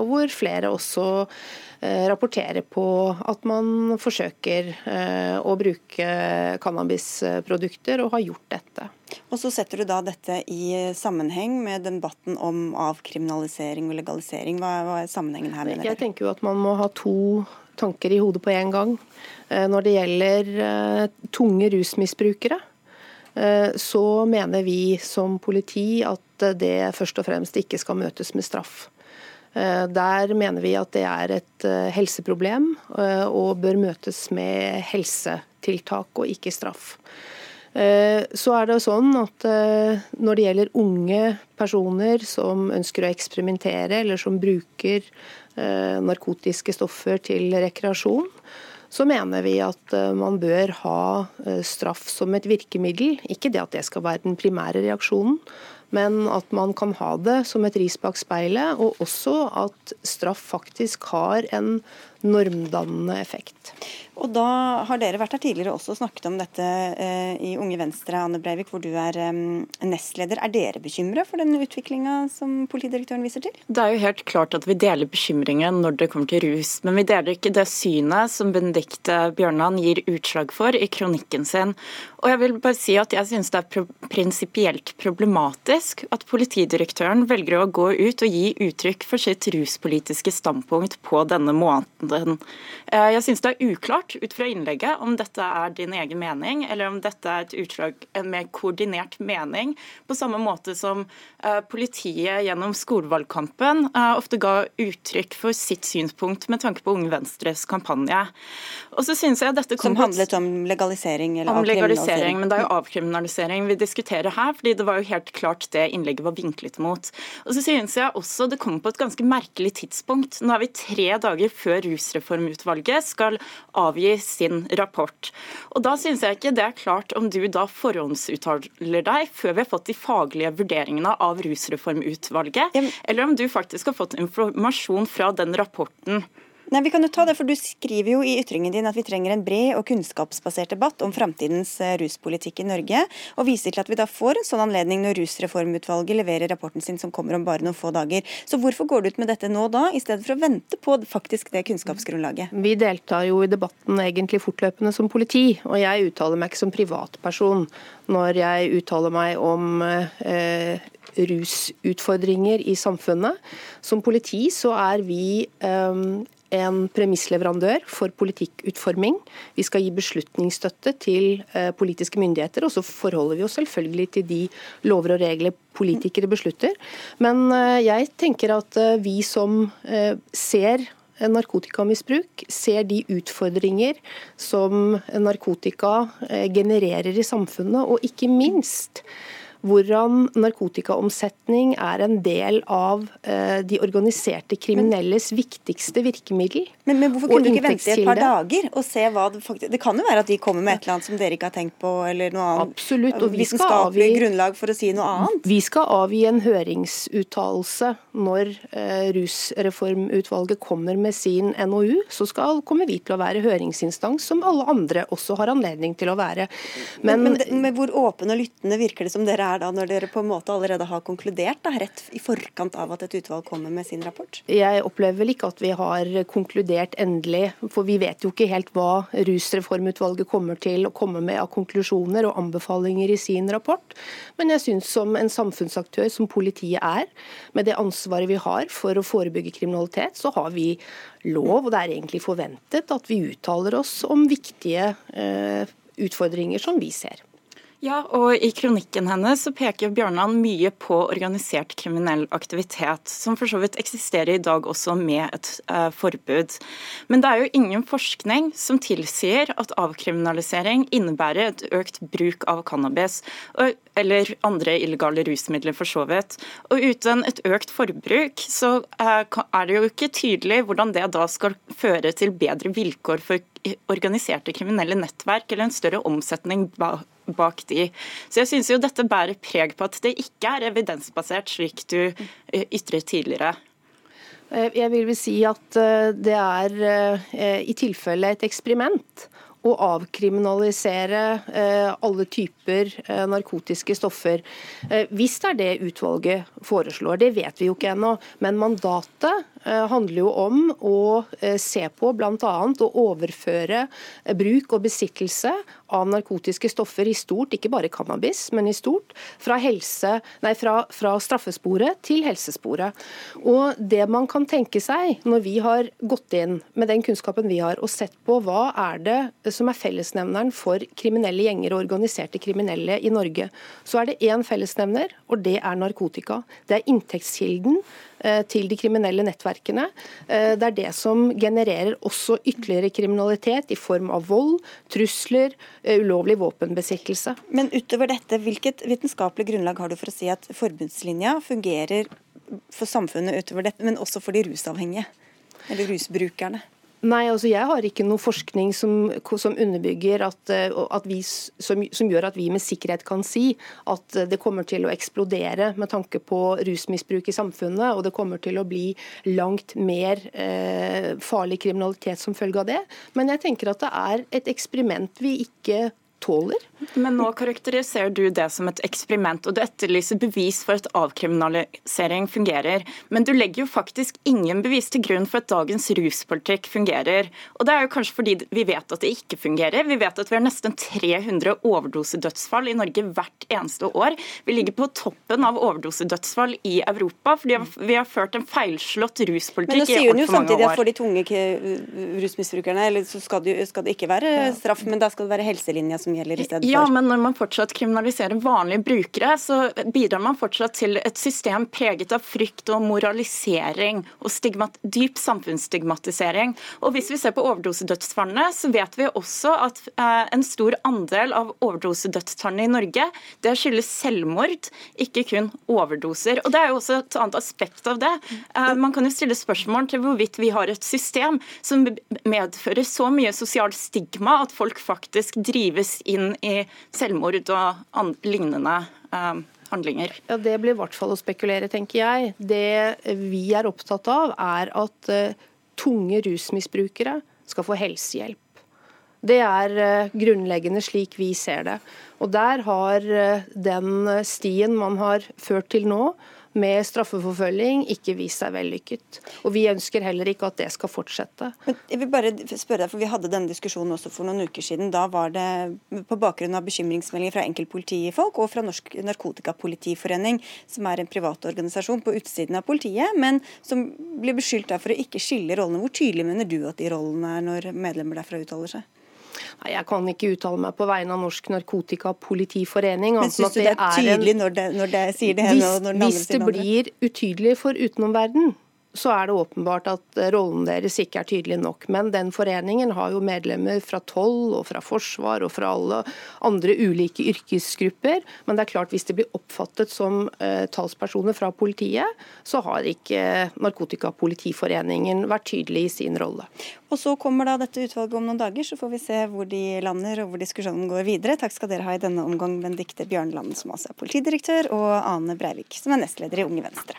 Og hvor flere også Eh, rapporterer på at man forsøker eh, å bruke cannabisprodukter, og har gjort dette. Og Så setter du da dette i sammenheng med debatten om avkriminalisering og legalisering. Hva, hva er sammenhengen her? mener Jeg tenker jo at man må ha to tanker i hodet på en gang. Eh, når det gjelder tunge rusmisbrukere, så mener vi som politi at det først og fremst ikke skal møtes med straff. Eh, der mener vi at det er et eh, helseproblem eh, og bør møtes med helsetiltak og ikke straff. Så er det sånn at Når det gjelder unge personer som ønsker å eksperimentere, eller som bruker narkotiske stoffer til rekreasjon, så mener vi at man bør ha straff som et virkemiddel. Ikke det at det skal være den primære reaksjonen, men at man kan ha det som et ris bak speilet, og også at straff faktisk har en normdannende effekt. Og da har dere vært her tidligere også snakket om dette eh, i Unge Venstre, Anne Breivik, hvor du er eh, nestleder. Er dere bekymra for den utviklinga som politidirektøren viser til? Det er jo helt klart at vi deler bekymringen når det kommer til rus, men vi deler ikke det synet som Benedicte Bjørnland gir utslag for i kronikken sin. Og jeg vil bare si at jeg synes det er prinsipielt problematisk at politidirektøren velger å gå ut og gi uttrykk for sitt ruspolitiske standpunkt på denne måten. Eh, jeg synes det er uklart ut fra innlegget om dette er din egen mening, eller om dette er et utslag en mer koordinert mening, på samme måte som uh, politiet gjennom skolevalgkampen uh, ofte ga uttrykk for sitt synspunkt med tanke på Unge Venstres kampanje. Og så synes jeg dette Som handlet om legalisering eller om legalisering, men det er jo avkriminalisering vi diskuterer her, fordi det var jo helt klart det innlegget var vinklet mot. Og så synes jeg også det kom på et ganske merkelig tidspunkt. Nå er vi tre dager før rusreformutvalget skal avgi sin rapport. Og Da syns jeg ikke det er klart om du da forhåndsuttaler deg før vi har fått de faglige vurderingene av rusreformutvalget, eller om du faktisk har fått informasjon fra den rapporten Nei, vi kan jo ta det, for Du skriver jo i ytringen din at vi trenger en bred og kunnskapsbasert debatt om framtidens eh, ruspolitikk i Norge, og viser til at vi da får en sånn anledning når Rusreformutvalget leverer rapporten sin som kommer om bare noen få dager. Så Hvorfor går du ut med dette nå da, i stedet for å vente på faktisk det kunnskapsgrunnlaget? Vi deltar jo i debatten egentlig fortløpende som politi, og jeg uttaler meg ikke som privatperson når jeg uttaler meg om eh, rusutfordringer i samfunnet. Som politi så er vi eh, en premissleverandør for politikkutforming. Vi skal gi beslutningsstøtte til eh, politiske myndigheter, og så forholder vi oss selvfølgelig til de lover og regler politikere beslutter. Men eh, jeg tenker at eh, vi som ser narkotikamisbruk, ser de utfordringer som narkotika genererer i samfunnet, og ikke minst hvordan narkotikaomsetning er en del av eh, de organiserte kriminelles viktigste virkemiddel. Men, men hvorfor kunne du ikke vente et par dager og se hva det faktisk Det kan jo være at de kommer med et eller annet som dere ikke har tenkt på, eller noe annet Absolutt, og vi skal avgi, grunnlag for å si noe annet? Vi skal avgi en høringsuttalelse når eh, Rusreformutvalget kommer med sin NOU. Så skal, kommer vi til å være høringsinstans, som alle andre også har anledning til å være. Men, men, men, men hvor åpne og lyttende virker det som dere er? er da, når dere på en måte allerede har konkludert, da, rett i forkant av at et utvalg kommer med sin rapport? Jeg opplever vel ikke at vi har konkludert endelig, for vi vet jo ikke helt hva Rusreformutvalget kommer til å komme med av konklusjoner og anbefalinger i sin rapport. Men jeg syns som en samfunnsaktør som politiet er, med det ansvaret vi har for å forebygge kriminalitet, så har vi lov, og det er egentlig forventet, at vi uttaler oss om viktige eh, utfordringer som vi ser. Ja, og I kronikken hennes så peker Bjørnland mye på organisert kriminell aktivitet, som for så vidt eksisterer i dag også med et uh, forbud. Men det er jo ingen forskning som tilsier at avkriminalisering innebærer et økt bruk av cannabis. Og, eller andre illegale rusmidler, for så vidt. Og uten et økt forbruk, så uh, er det jo ikke tydelig hvordan det da skal føre til bedre vilkår for organiserte kriminelle nettverk eller en større omsetning bak de. Så jeg synes jo dette bærer preg på at det ikke er evidensbasert, slik du eh, ytret tidligere. Eh, jeg vil vel si at eh, det er i tilfelle et eksperiment å avkriminalisere alle typer narkotiske stoffer. Hvis det er det utvalget foreslår, det vet vi jo ikke ennå. Men mandatet Eh, handler jo om å eh, se på bl.a. å overføre bruk og besittelse av narkotiske stoffer i stort, ikke bare cannabis, men i stort, fra, helse, nei, fra, fra straffesporet til helsesporet. Og Det man kan tenke seg når vi har gått inn med den kunnskapen vi har, og sett på hva er det som er fellesnevneren for kriminelle gjenger og organiserte kriminelle i Norge, så er det én fellesnevner, og det er narkotika. Det er inntektskilden Eh, til de kriminelle nettverkene. Eh, det er det som genererer også ytterligere kriminalitet i form av vold, trusler, eh, ulovlig våpenbesittelse. Men utover dette, hvilket vitenskapelig grunnlag har du for å si at forbudslinja fungerer for samfunnet utover dette, men også for de rusavhengige? Eller rusbrukerne? Nei, altså jeg har ikke noe forskning som, som underbygger at, eh, at vi, som, som, gjør at vi med sikkerhet kan si at det kommer til å eksplodere med tanke på rusmisbruk i samfunnet, og det kommer til å bli langt mer eh, farlig kriminalitet som følge av det. Men jeg tenker at det er et eksperiment vi ikke tåler. Men nå karakteriserer du det som et eksperiment, og du etterlyser bevis for at avkriminalisering fungerer. Men du legger jo faktisk ingen bevis til grunn for at dagens ruspolitikk fungerer. Og det er jo kanskje fordi vi vet at det ikke fungerer. Vi vet at vi har nesten 300 overdosedødsfall i Norge hvert eneste år. Vi ligger på toppen av overdosedødsfall i Europa fordi vi har ført en feilslått ruspolitikk i altfor mange år. Men nå sier hun jo samtidig at for de tunge rusmisbrukerne så skal det, skal det ikke være straff, men da skal det være helselinja som som gjelder i stedet for. Ja, men når man fortsatt kriminaliserer vanlige brukere, så bidrar man fortsatt til et system preget av frykt og moralisering og stigmat, dyp samfunnsstigmatisering. Og hvis vi ser på overdosedødsfallene, så vet vi også at eh, en stor andel av overdosedødsfallene i Norge det skyldes selvmord, ikke kun overdoser. Og Det er jo også et annet aspekt av det. Eh, man kan jo stille spørsmål til hvorvidt vi har et system som medfører så mye sosialt stigma at folk faktisk drives inn i selvmord og lignende uh, handlinger. Ja, Det blir i hvert fall å spekulere, tenker jeg. Det vi er opptatt av, er at uh, tunge rusmisbrukere skal få helsehjelp. Det er uh, grunnleggende slik vi ser det. Og Der har den stien man har ført til nå, med straffeforfølging ikke vist seg vellykket. Og Vi ønsker heller ikke at det skal fortsette. Men jeg vil bare spørre deg, for Vi hadde denne diskusjonen også for noen uker siden. Da var det på bakgrunn av bekymringsmeldinger fra enkeltpolitifolk og fra Norsk Narkotikapolitiforening, som er en privat organisasjon på utsiden av politiet, men som blir beskyldt for å ikke skille rollene. Hvor tydelig mener du at de rollene er når medlemmer derfra uttaler seg? Nei, Jeg kan ikke uttale meg på vegne av Norsk Narkotikapolitiforening. Men syns du det er tydelig når det, når det sier det ene og når den andre Hvis det blir utydelig for utenomverden, så er det åpenbart at rollen deres ikke er tydelig nok. Men den foreningen har jo medlemmer fra toll og fra forsvar og fra alle andre ulike yrkesgrupper. Men det er klart hvis det blir oppfattet som uh, talspersoner fra politiet, så har ikke Narkotikapolitiforeningen vært tydelig i sin rolle. Og Så kommer da dette utvalget om noen dager, så får vi se hvor de lander og hvor diskusjonen går videre. Takk skal dere ha i denne omgang, Benedicte Bjørnland, som altså er politidirektør, og Ane Breivik, som er nestleder i Unge Venstre.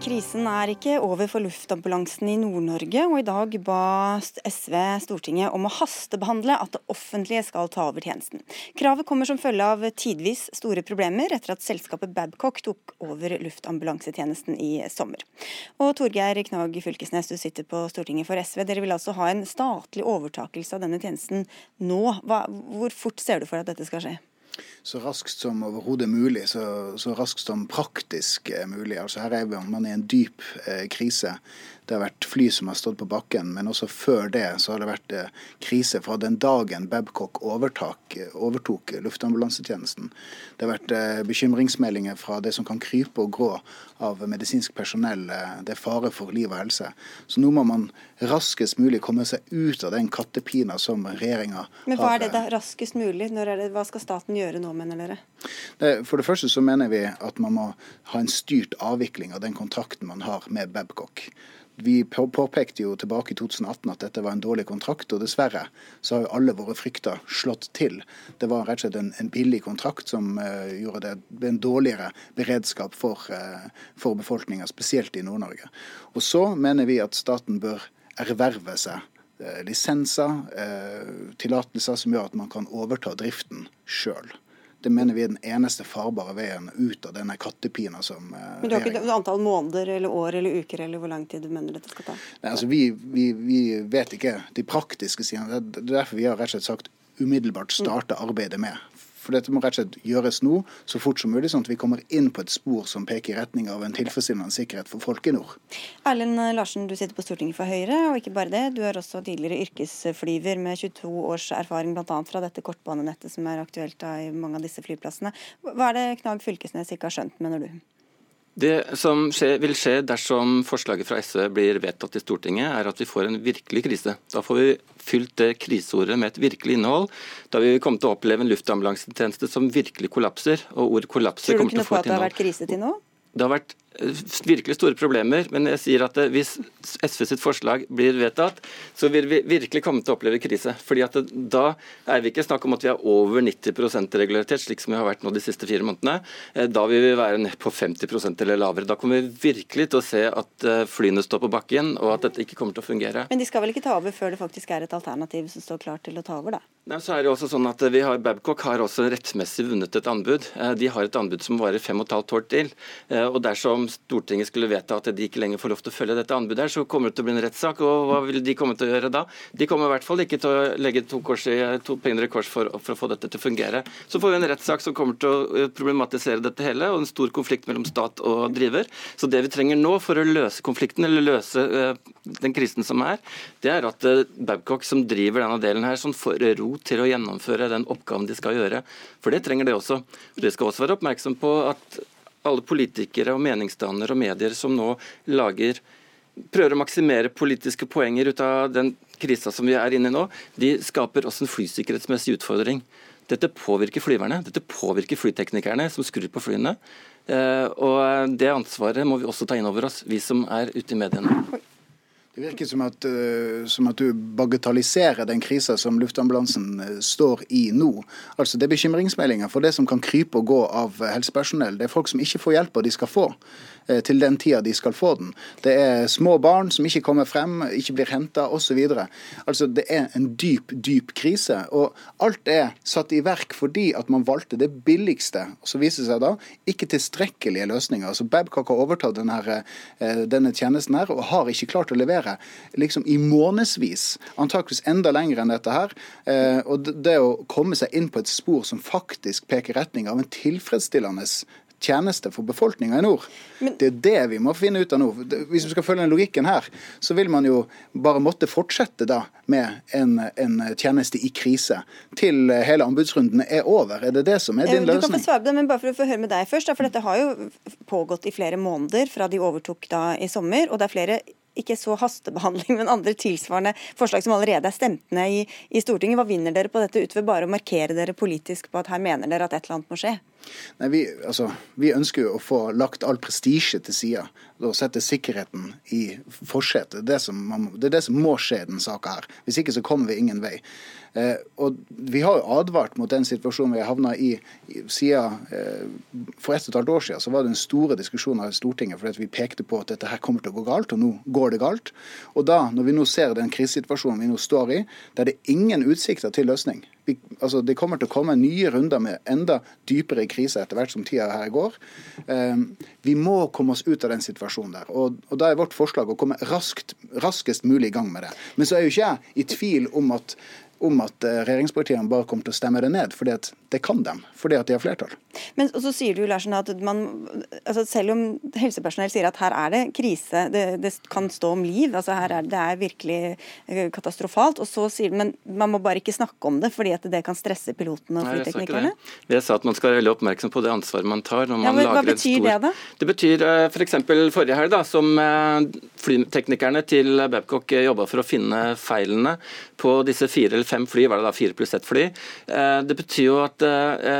Krisen er ikke over for luftambulansen i Nord-Norge, og i dag ba SV Stortinget om å hastebehandle at det offentlige skal ta over tjenesten. Kravet kommer som følge av tidvis store problemer etter at selskapet Babcock tok over luftambulansetjenesten i sommer. Og Torgeir Knag Fylkesnes, du sitter på Stortinget for SV. Dere vil altså ha en statlig overtakelse av denne tjenesten nå. Hva, hvor fort ser du for at dette skal skje? Så raskt som overhodet mulig, så, så, raskt som praktisk mulig. Altså Her er man i en dyp eh, krise. Det har vært fly som har stått på bakken, men også før det så har det vært eh, krise fra den dagen Babcock overtak, overtok luftambulansetjenesten. Det har vært eh, bekymringsmeldinger fra det som kan krype og grå av medisinsk personell. Eh, det er fare for liv og helse. Så nå må man raskest mulig komme seg ut av den kattepina som regjeringa har. Men hva er det da raskest mulig? Det, hva skal staten gjøre nå, mener dere? For det første så mener vi at man må ha en styrt avvikling av den kontrakten man har med Babcock. Vi påpekte jo tilbake i 2018 at dette var en dårlig kontrakt, og dessverre så har jo alle våre frykter slått til. Det var rett og slett en, en billig kontrakt som uh, gjorde det en dårligere beredskap for, uh, for befolkninga, spesielt i Nord-Norge. Og så mener vi at staten bør erverve seg uh, lisenser, tillatelser som gjør at man kan overta driften sjøl. Det mener vi er den eneste farbare veien ut av denne kattepina som uh, Men du har ikke antall måneder eller år eller uker eller hvor lang tid du mener dette skal ta? Nei, altså vi, vi, vi vet ikke de praktiske sidene. Det er derfor vi har rett og slett sagt umiddelbart starte arbeidet med. For dette må rett og slett gjøres nå, så fort som mulig, sånn at vi kommer inn på et spor som peker i retning av en tilfredsstillende sikkerhet for folk i nord. Erlend Larsen, du sitter på Stortinget for Høyre, og ikke bare det. Du er også tidligere yrkesflyver med 22 års erfaring bl.a. fra dette kortbanenettet som er aktuelt i mange av disse flyplassene. Hva er det Knag Fylkesnes ikke har skjønt, mener du? Det som skje, vil skje dersom forslaget fra SV blir vedtatt i Stortinget, er at vi får en virkelig krise. Da får vi fylt det kriseordet med et virkelig innhold. Da vil vi komme til å oppleve en luftambulansetjeneste som virkelig kollapser. og ord kollapser kommer til å få et innhold. Tror du ikke noe på at det har vært krise til nå? Det har vært virkelig store problemer. Men jeg sier at eh, hvis SV sitt forslag blir vedtatt, så vil vi virkelig komme til å oppleve krise. Fordi at Da er vi ikke snakk om at vi er over 90 regularitet, slik som vi har vært nå de siste fire månedene. Eh, da vil vi være ned på 50% eller lavere. Da kommer vi virkelig til å se at eh, flyene står på bakken, og at dette ikke kommer til å fungere. Men de skal vel ikke ta over før det faktisk er et alternativ som står klart til å ta over, da? Nei, så er det også sånn at vi har, Babcock har også rettmessig vunnet et anbud. De har et anbud som varer fem og et halvt år til. og dersom Stortinget skulle vedta at de ikke lenger får lov til å følge dette anbudet, her, så kommer det til å bli en rettssak. Og hva vil de komme til å gjøre da? De kommer i hvert fall ikke til å legge to, kors i, to penger i kors for, for, å få dette til å fungere. Så får vi en rettssak som kommer til å problematisere dette hele, og en stor konflikt mellom stat og driver. Så det vi trenger nå for å løse konflikten, eller løse uh, den krisen som er, det er at uh, Babcock, som driver denne delen her, sånn får ro til å gjennomføre den oppgaven de skal gjøre. For det trenger det også. De skal også være oppmerksom på at alle politikere og meningsdannere og medier som nå lager prøver å maksimere politiske poenger ut av den krisa som vi er inne i nå, de skaper også en flysikkerhetsmessig utfordring. Dette påvirker flyverne, dette påvirker flyteknikerne som skrur på flyene. Eh, og Det ansvaret må vi også ta inn over oss, vi som er ute i mediene. Det virker som at, uh, som at, du bagatelliserer den krisa som luftambulansen uh, står i nå. Altså Det er bekymringsmeldinger for det som kan krype og gå av helsepersonell. Det er folk som ikke får hjelp, og de skal få. Eh, til den tida de skal få den. Det er små barn som ikke kommer frem, ikke blir henta osv. Altså, det er en dyp, dyp krise. Og alt er satt i verk fordi at man valgte det billigste. Og så viser det seg da ikke tilstrekkelige løsninger. Altså, Babcock har overtatt denne, eh, denne tjenesten her og har ikke klart å levere liksom i månedsvis. Antakeligvis enda lenger enn dette her. Eh, og det å komme seg inn på et spor som faktisk peker retning av en tilfredsstillende tjeneste for befolkninga i nord. Men, det er det vi må finne ut av nå. Hvis vi skal følge den logikken her, så vil man jo bare måtte fortsette da med en, en tjeneste i krise til hele anbudsrunden er over. Er det det som er din løsning? Du kan få svare på det, men bare for å få høre med deg først. for dette har jo pågått i flere måneder fra de overtok da i sommer. og det er flere ikke så hastebehandling, men andre tilsvarende forslag som allerede er stemt ned i, i Stortinget. Hva vinner dere på dette utover bare å markere dere politisk på at her mener dere at et eller annet må skje? Nei, vi, altså, vi ønsker jo å få lagt all prestisje til side og sette sikkerheten i forsetet. Det, det, er det som må skje i denne saka her. Hvis ikke så kommer vi ingen vei. Eh, og Vi har jo advart mot den situasjonen vi har havna i, siden, eh, For ett og et halvt år siden så var det en store diskusjoner i Stortinget fordi vi pekte på at dette her kommer til å gå galt, og nå går det galt. Og da, når vi nå ser den krisesituasjonen vi nå står i, der det er ingen utsikter til løsning vi, altså, Det kommer til å komme nye runder med enda dypere krise etter hvert som tida her går. Eh, vi må komme oss ut av den situasjonen der. Og, og Da er vårt forslag å komme raskt, raskest mulig i gang med det. Men så er jo ikke jeg i tvil om at om at eh, regjeringspartiene bare kommer til å stemme det ned, at det kan dem, fordi at de har flertall. Men så sier du Larsen, at man, altså selv om helsepersonell sier at her er det krise, det, det kan stå om liv, altså her er det, det er virkelig eh, katastrofalt, og så sier men man må bare ikke snakke om det fordi at det kan stresse pilotene og flyteknikerne? Det. Jeg sa at man skal være veldig oppmerksom på det ansvaret man tar. når man ja, men, lager Hva betyr stor... det, da? Det betyr f.eks. For forrige helg, da, som flyteknikerne til Babcock jobba for å finne feilene på disse fire eller fem fly, var det da fire pluss ett fly. Det betyr jo at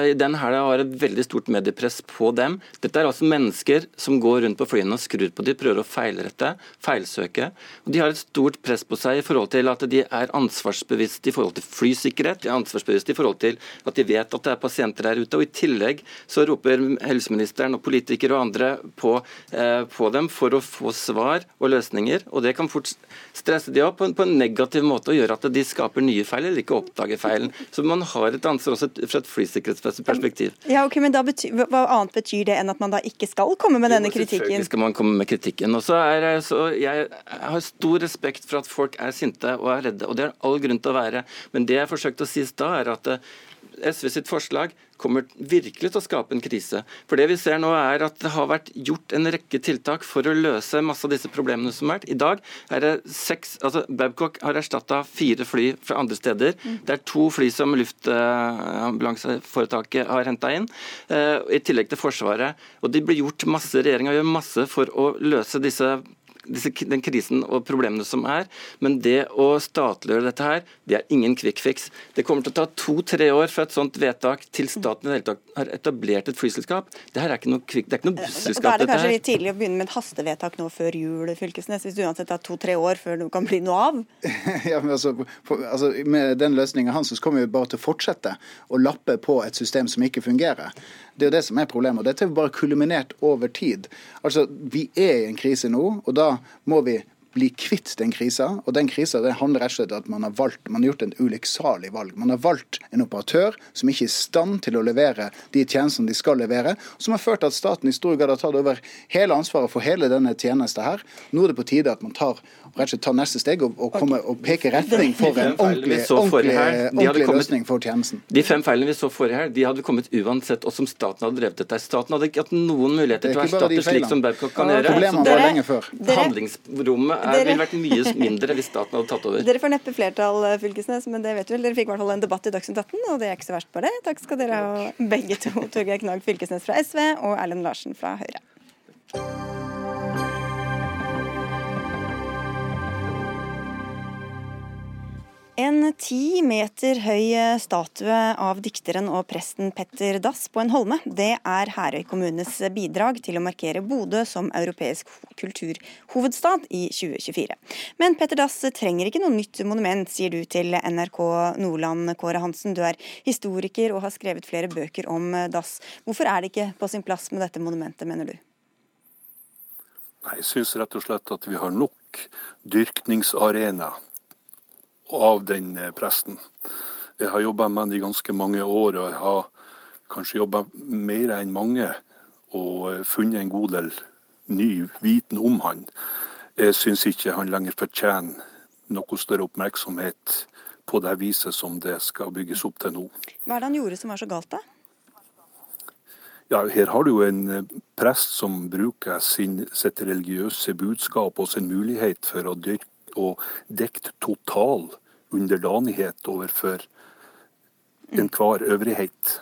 i den helga var det veldig stort mediepress på dem. Dette er altså mennesker som går rundt på flyene og skrur på de, prøver å feilrette, feilsøke. Og de har et stort press på seg i forhold til at de er ansvarsbevisste i forhold til flysikkerhet, de er ansvarsbevisste i forhold til at de vet at det er pasienter der ute. og I tillegg så roper helseministeren og politikere og andre på, eh, på dem for å få svar og løsninger. og Det kan fort stresse de opp på en, på en negativ måte og gjøre at de skaper nye feil eller ikke oppdager feilen. Så man har et ansvar også fra et flysikkerhetsmessig perspektiv. Ja, ok, men betyr, Hva annet betyr det enn at man da ikke skal komme med denne kritikken? Selvfølgelig skal man komme med kritikken. Og så er så Jeg har stor respekt for at folk er sinte og er redde, og det er all grunn til å være. Men det jeg forsøkte å si i stad, er at eh, SV sitt forslag kommer virkelig til å skape en krise. For det vi ser nå er at Det har vært gjort en rekke tiltak for å løse masse av disse problemene som har vært. I dag er det seks, altså Babcock har erstatta fire fly fra andre steder. Mm. Det er to fly som luftambulanseforetaket har henta inn, uh, i tillegg til Forsvaret. Og det blir gjort masse, Regjeringa gjør masse for å løse disse den krisen og problemene som er. Men det å statliggjøre dette her, det er ingen quick fix. Det kommer til å ta to-tre år fra et sånt vedtak til staten i det hele tatt har etablert et flyselskap. Det her er ikke noe, quick, det er ikke noe busselskap. Da er det kanskje litt tidlig å begynne med et hastevedtak nå før jul, Fylkesnes, hvis det uansett tar to-tre år før det kan bli noe av? ja, men altså, for, altså Med den løsninga hans så kommer vi bare til å fortsette å lappe på et system som ikke fungerer. Det er jo det som er problemet. Dette er bare kulminert over tid. Altså, Vi er i en krise nå, og da må vi bli kvitt den krisa. Og den krisa det handler rett og slett om at man har valgt, man har gjort en ulykksalig valg. Man har valgt en operatør som ikke er i stand til å levere de tjenestene de skal levere, som har ført til at staten i stor grad har tatt over hele ansvaret for hele denne tjenesten her. Nå er det på tide at man tar rett og slett ta neste steg og, og, komme, og peke retning for en ordentlig, ordentlig, ordentlig løsning for tjenesten. De fem feilene vi så forrige her, de hadde kommet uansett, og som staten hadde drevet dette. Staten hadde ikke hatt noen muligheter til å erstatte slik som Babcock kan gjøre. Problemene var lenge før. Handlingsrommet ville vært mye mindre hvis staten hadde tatt over. Dere får neppe flertall, eh, Fylkesnes, men det vet du vel. Dere fikk i hvert fall en debatt i Dagsnytt 18, og det er ikke så verst på det. Takk skal dere ha begge to. Torgeir Knag Fylkesnes fra SV og Erlend Larsen fra Høyre. En ti meter høy statue av dikteren og presten Petter Dass på en holme, det er Herøy kommunes bidrag til å markere Bodø som europeisk kulturhovedstad i 2024. Men Petter Dass trenger ikke noe nytt monument, sier du til NRK Nordland, Kåre Hansen. Du er historiker og har skrevet flere bøker om Dass. Hvorfor er det ikke på sin plass med dette monumentet, mener du? Nei, Jeg syns rett og slett at vi har nok dyrkningsarena av den eh, presten. Jeg har jobba med han i ganske mange år, og jeg har kanskje jobba mer enn mange og eh, funnet en god del ny viten om han. Jeg syns ikke han lenger fortjener noe større oppmerksomhet på det viset som det skal bygges opp til nå. Hva er det han gjorde som var så galt, da? Ja, Her har du jo en eh, prest som bruker sin, sitt religiøse budskap og sin mulighet for å dyrke og dekt total underdanighet overfor enhver øvrighet.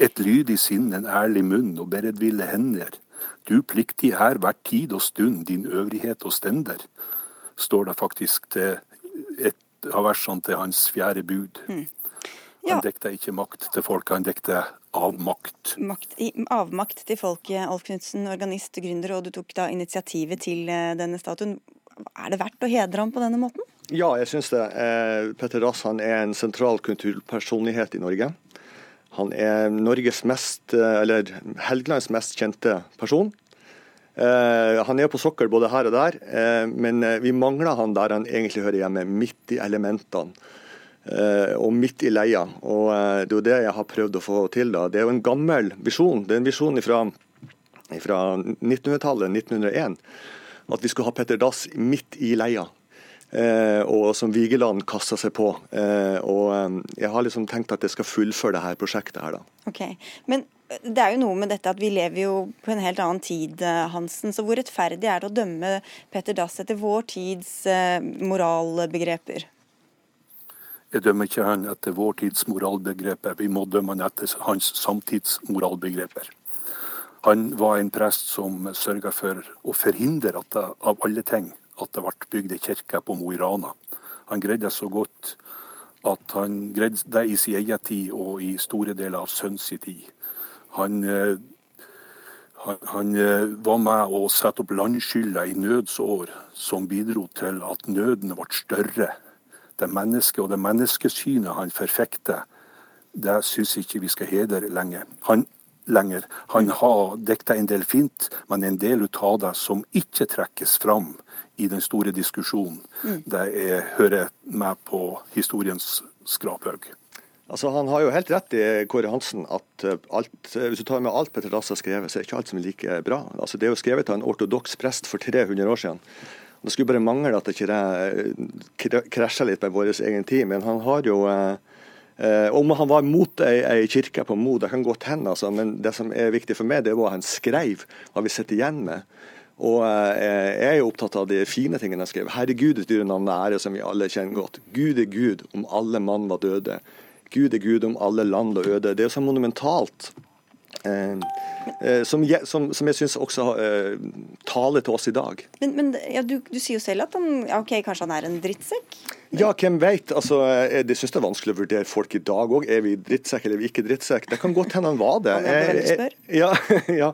Et lydig sinn, en ærlig munn og beredville hender. Du pliktig er hver tid og stund din øvrighet og stender, står det faktisk til et av versene til hans fjerde bud. Mm. Ja. Han dekket ikke makt til folket, han dekket avmakt. Makt, avmakt til folket, Alf Knutsen, organist, gründer, og du tok da initiativet til eh, denne statuen. Er det verdt å hedre ham på denne måten? Ja, jeg syns det. Eh, Petter Dass er en sentral kulturpersonlighet i Norge. Han er Norges mest, eh, eller Helgelands mest kjente person. Eh, han er på sokkel både her og der, men vi mangler han der han egentlig hører hjemme, midt i elementene. Og midt i leia. Og Det er jo det jeg har prøvd å få til. da. Det er jo en gammel visjon. Det er en visjon fra 1900-tallet, 1901 at vi skulle ha Petter Dass midt i leia. Eh, og som Vigeland kasta seg på. Eh, og eh, Jeg har liksom tenkt at jeg skal fullføre det her prosjektet. her da. Okay. Men det er jo noe med dette at vi lever jo på en helt annen tid, Hansen. Så hvor rettferdig er det å dømme Petter Dass etter vår tids moralbegreper? Jeg dømmer ikke han etter vår tids moralbegreper, vi må dømme han etter hans samtids moralbegreper. Han var en prest som sørga for å forhindre at det, av alle ting at det ble bygd ei kirke på Mo i Rana. Han greide så godt at han greide det i sin egen tid og i store deler av sønns tid. Han, eh, han, han, eh, var med å sette opp landskylda i nødsår, som bidro til at nøden ble større. Det mennesket og det menneskesynet han forfekter, det syns ikke vi skal hedre lenge. Han, lenger. Han har dekket en del fint, men en del av det som ikke trekkes fram, i den store diskusjonen. Mm. Det er, hører med på historiens skraphaug. Altså, han har jo helt rett i Kåre Hansen at eh, alt, eh, hvis du tar med alt Petter Dass har skrevet, så er ikke alt som er like bra. Altså, det er jo skrevet av en ortodoks prest for 300 år siden. Det skulle bare mangle at det ikke eh, krasja litt med vår egen tid. Men han har jo eh, Om han var mot ei, ei kirke på Mo, det kan godt hende, altså, men det som er viktig for meg, det er hva han skrev, hva vi sitter igjen med. Og eh, jeg er opptatt av de fine tingene han skrev. Herregud, et dyrenavn ære, som vi alle kjenner godt. Gud er Gud, om alle mann var døde. Gud er Gud, om alle land og øde. Det er så monumentalt. Eh, eh, som, jeg, som, som jeg syns også eh, taler til oss i dag. Men, men ja, du, du, sier jo selv at han, ok, kanskje han er en drittsekk? Ja, hvem veit. Altså, jeg syns det er vanskelig å vurdere folk i dag òg. Er vi drittsekk eller er vi ikke drittsekk? Det kan godt hende han var det. Jeg, ja, ja,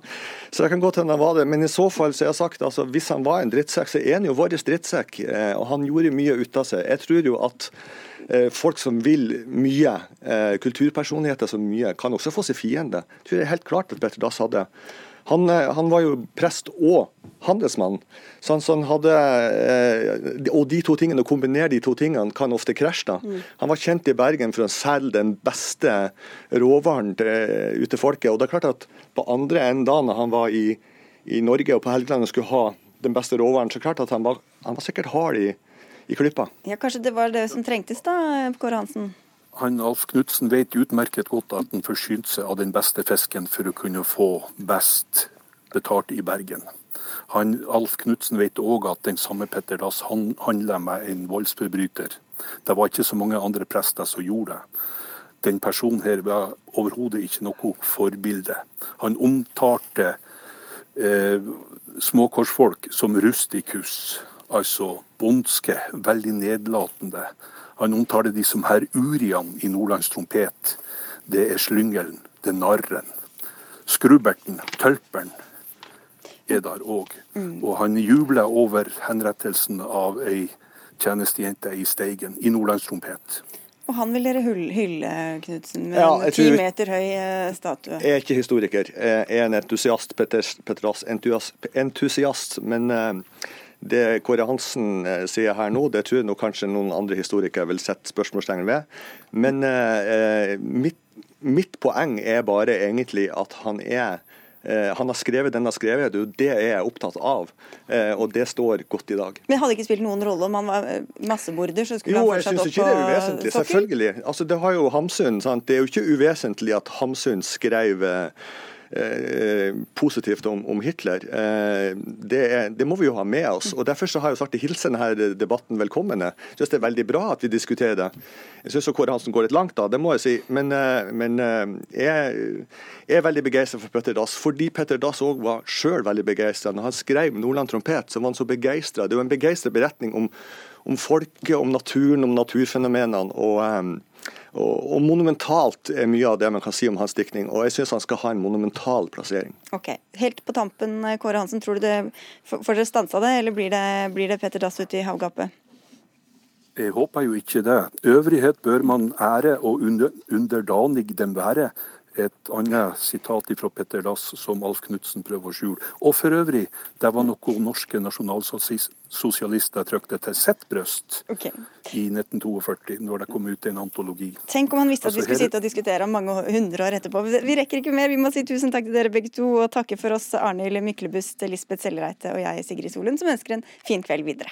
så det kan godt hende han var det. Men i så fall så har jeg sagt altså, hvis han var en drittsekk, så er han jo vår drittsekk. Eh, og han gjorde mye ut av seg. Jeg tror jo at eh, folk som vil mye, eh, kulturpersonligheter som mye, kan også få seg fiende. Jeg tror det er helt klart at Petter Dass hadde. Han, han var jo prest og handelsmann. Så han, så han hadde, eh, og de to tingene, å kombinere de to tingene kan ofte krasje. da. Mm. Han var kjent i Bergen for å selge den beste råvaren til, ut til folket. og det er klart at På andre enden da, når han var i, i Norge og på Helgeland og skulle ha den beste råvaren, så klart at han var, han var sikkert hard i, i klippa. Ja, Kanskje det var det som trengtes da, Kåre Hansen? Han Alf Knutsen vet utmerket godt at han forsynte seg av den beste fisken for å kunne få best betalt i Bergen. Han, Alf Knutsen vet òg at den samme Petter Dass han, handla med en voldsforbryter. Det var ikke så mange andre prester som gjorde det. Den personen her var overhodet ikke noe forbilde. Han omtalte eh, småkorsfolk som rustikus, altså bondske, veldig nedlatende. Han omtaler de som herr Urian i Nordlands trompet. Det er slyngelen, det er narren. Skrubberten, tølperen, er der òg. Mm. Og han jubler over henrettelsen av ei tjenestejente i Steigen, i Nordlands trompet. Og han vil dere hylle, Knutsen, med ja, en ti meter høy eh, statue? Jeg er ikke historiker. Jeg er en entusiast, Petter, Petteras entusiast. Men uh, det Kåre Hansen uh, sier her nå, det tror jeg nok kanskje noen andre historikere vil sette spørsmålstegn ved. Men eh, mitt, mitt poeng er bare egentlig at han er Eh, han har skrevet den han har skrevet, det er jo det jeg er opptatt av. Eh, og det står godt i dag. Men hadde ikke spilt noen rolle om han var eh, massemorder? så skulle jo, han fortsatt opp på Jo, jeg syns ikke det er uvesentlig. Selvfølgelig. Altså, det har jo Hamsun. Sant? Det er jo ikke uvesentlig at Hamsun skrev Eh, positivt om, om Hitler. Eh, det, er, det, må vi jo ha med oss. og Derfor så har jeg sagt å hilse denne debatten velkommen. Jeg synes det er veldig bra at vi diskuterer det. Jeg synes Kåre Hansen går litt langt, da, det må jeg si. Men, eh, men jeg er veldig begeistra for Petter Dass, fordi Petter Dass òg var sjøl veldig begeistra. Når han skrev 'Nordland trompet', så var han så begeistra. Det er jo en begeistra beretning om, om folket, om naturen, om naturfenomenene. og og, og, monumentalt er mye av det man kan si om hans diktning, og jeg syns han skal ha en monumental plassering. Ok, Helt på tampen, Kåre Hansen, tror du det får dere stansa det, eller blir det, blir det Petter Dass ute i havgapet? Jeg håper jo ikke det. Øvrighet bør man ære og under, underdanig dem være et annet sitat fra Petter Dass som Alf Knutsen prøver å skjule. Og for øvrig, det var noe norske nasjonalsosialister trykte til sitt bryst okay. i 1942, når det kom ut en antologi. Tenk om han visste at altså, vi skulle sitte og diskutere om mange hundre år etterpå. Vi rekker ikke mer. Vi må si tusen takk til dere begge to, og takke for oss Arnhild Myklebust, Lisbeth Sellereite og jeg, Sigrid Solund, som ønsker en fin kveld videre.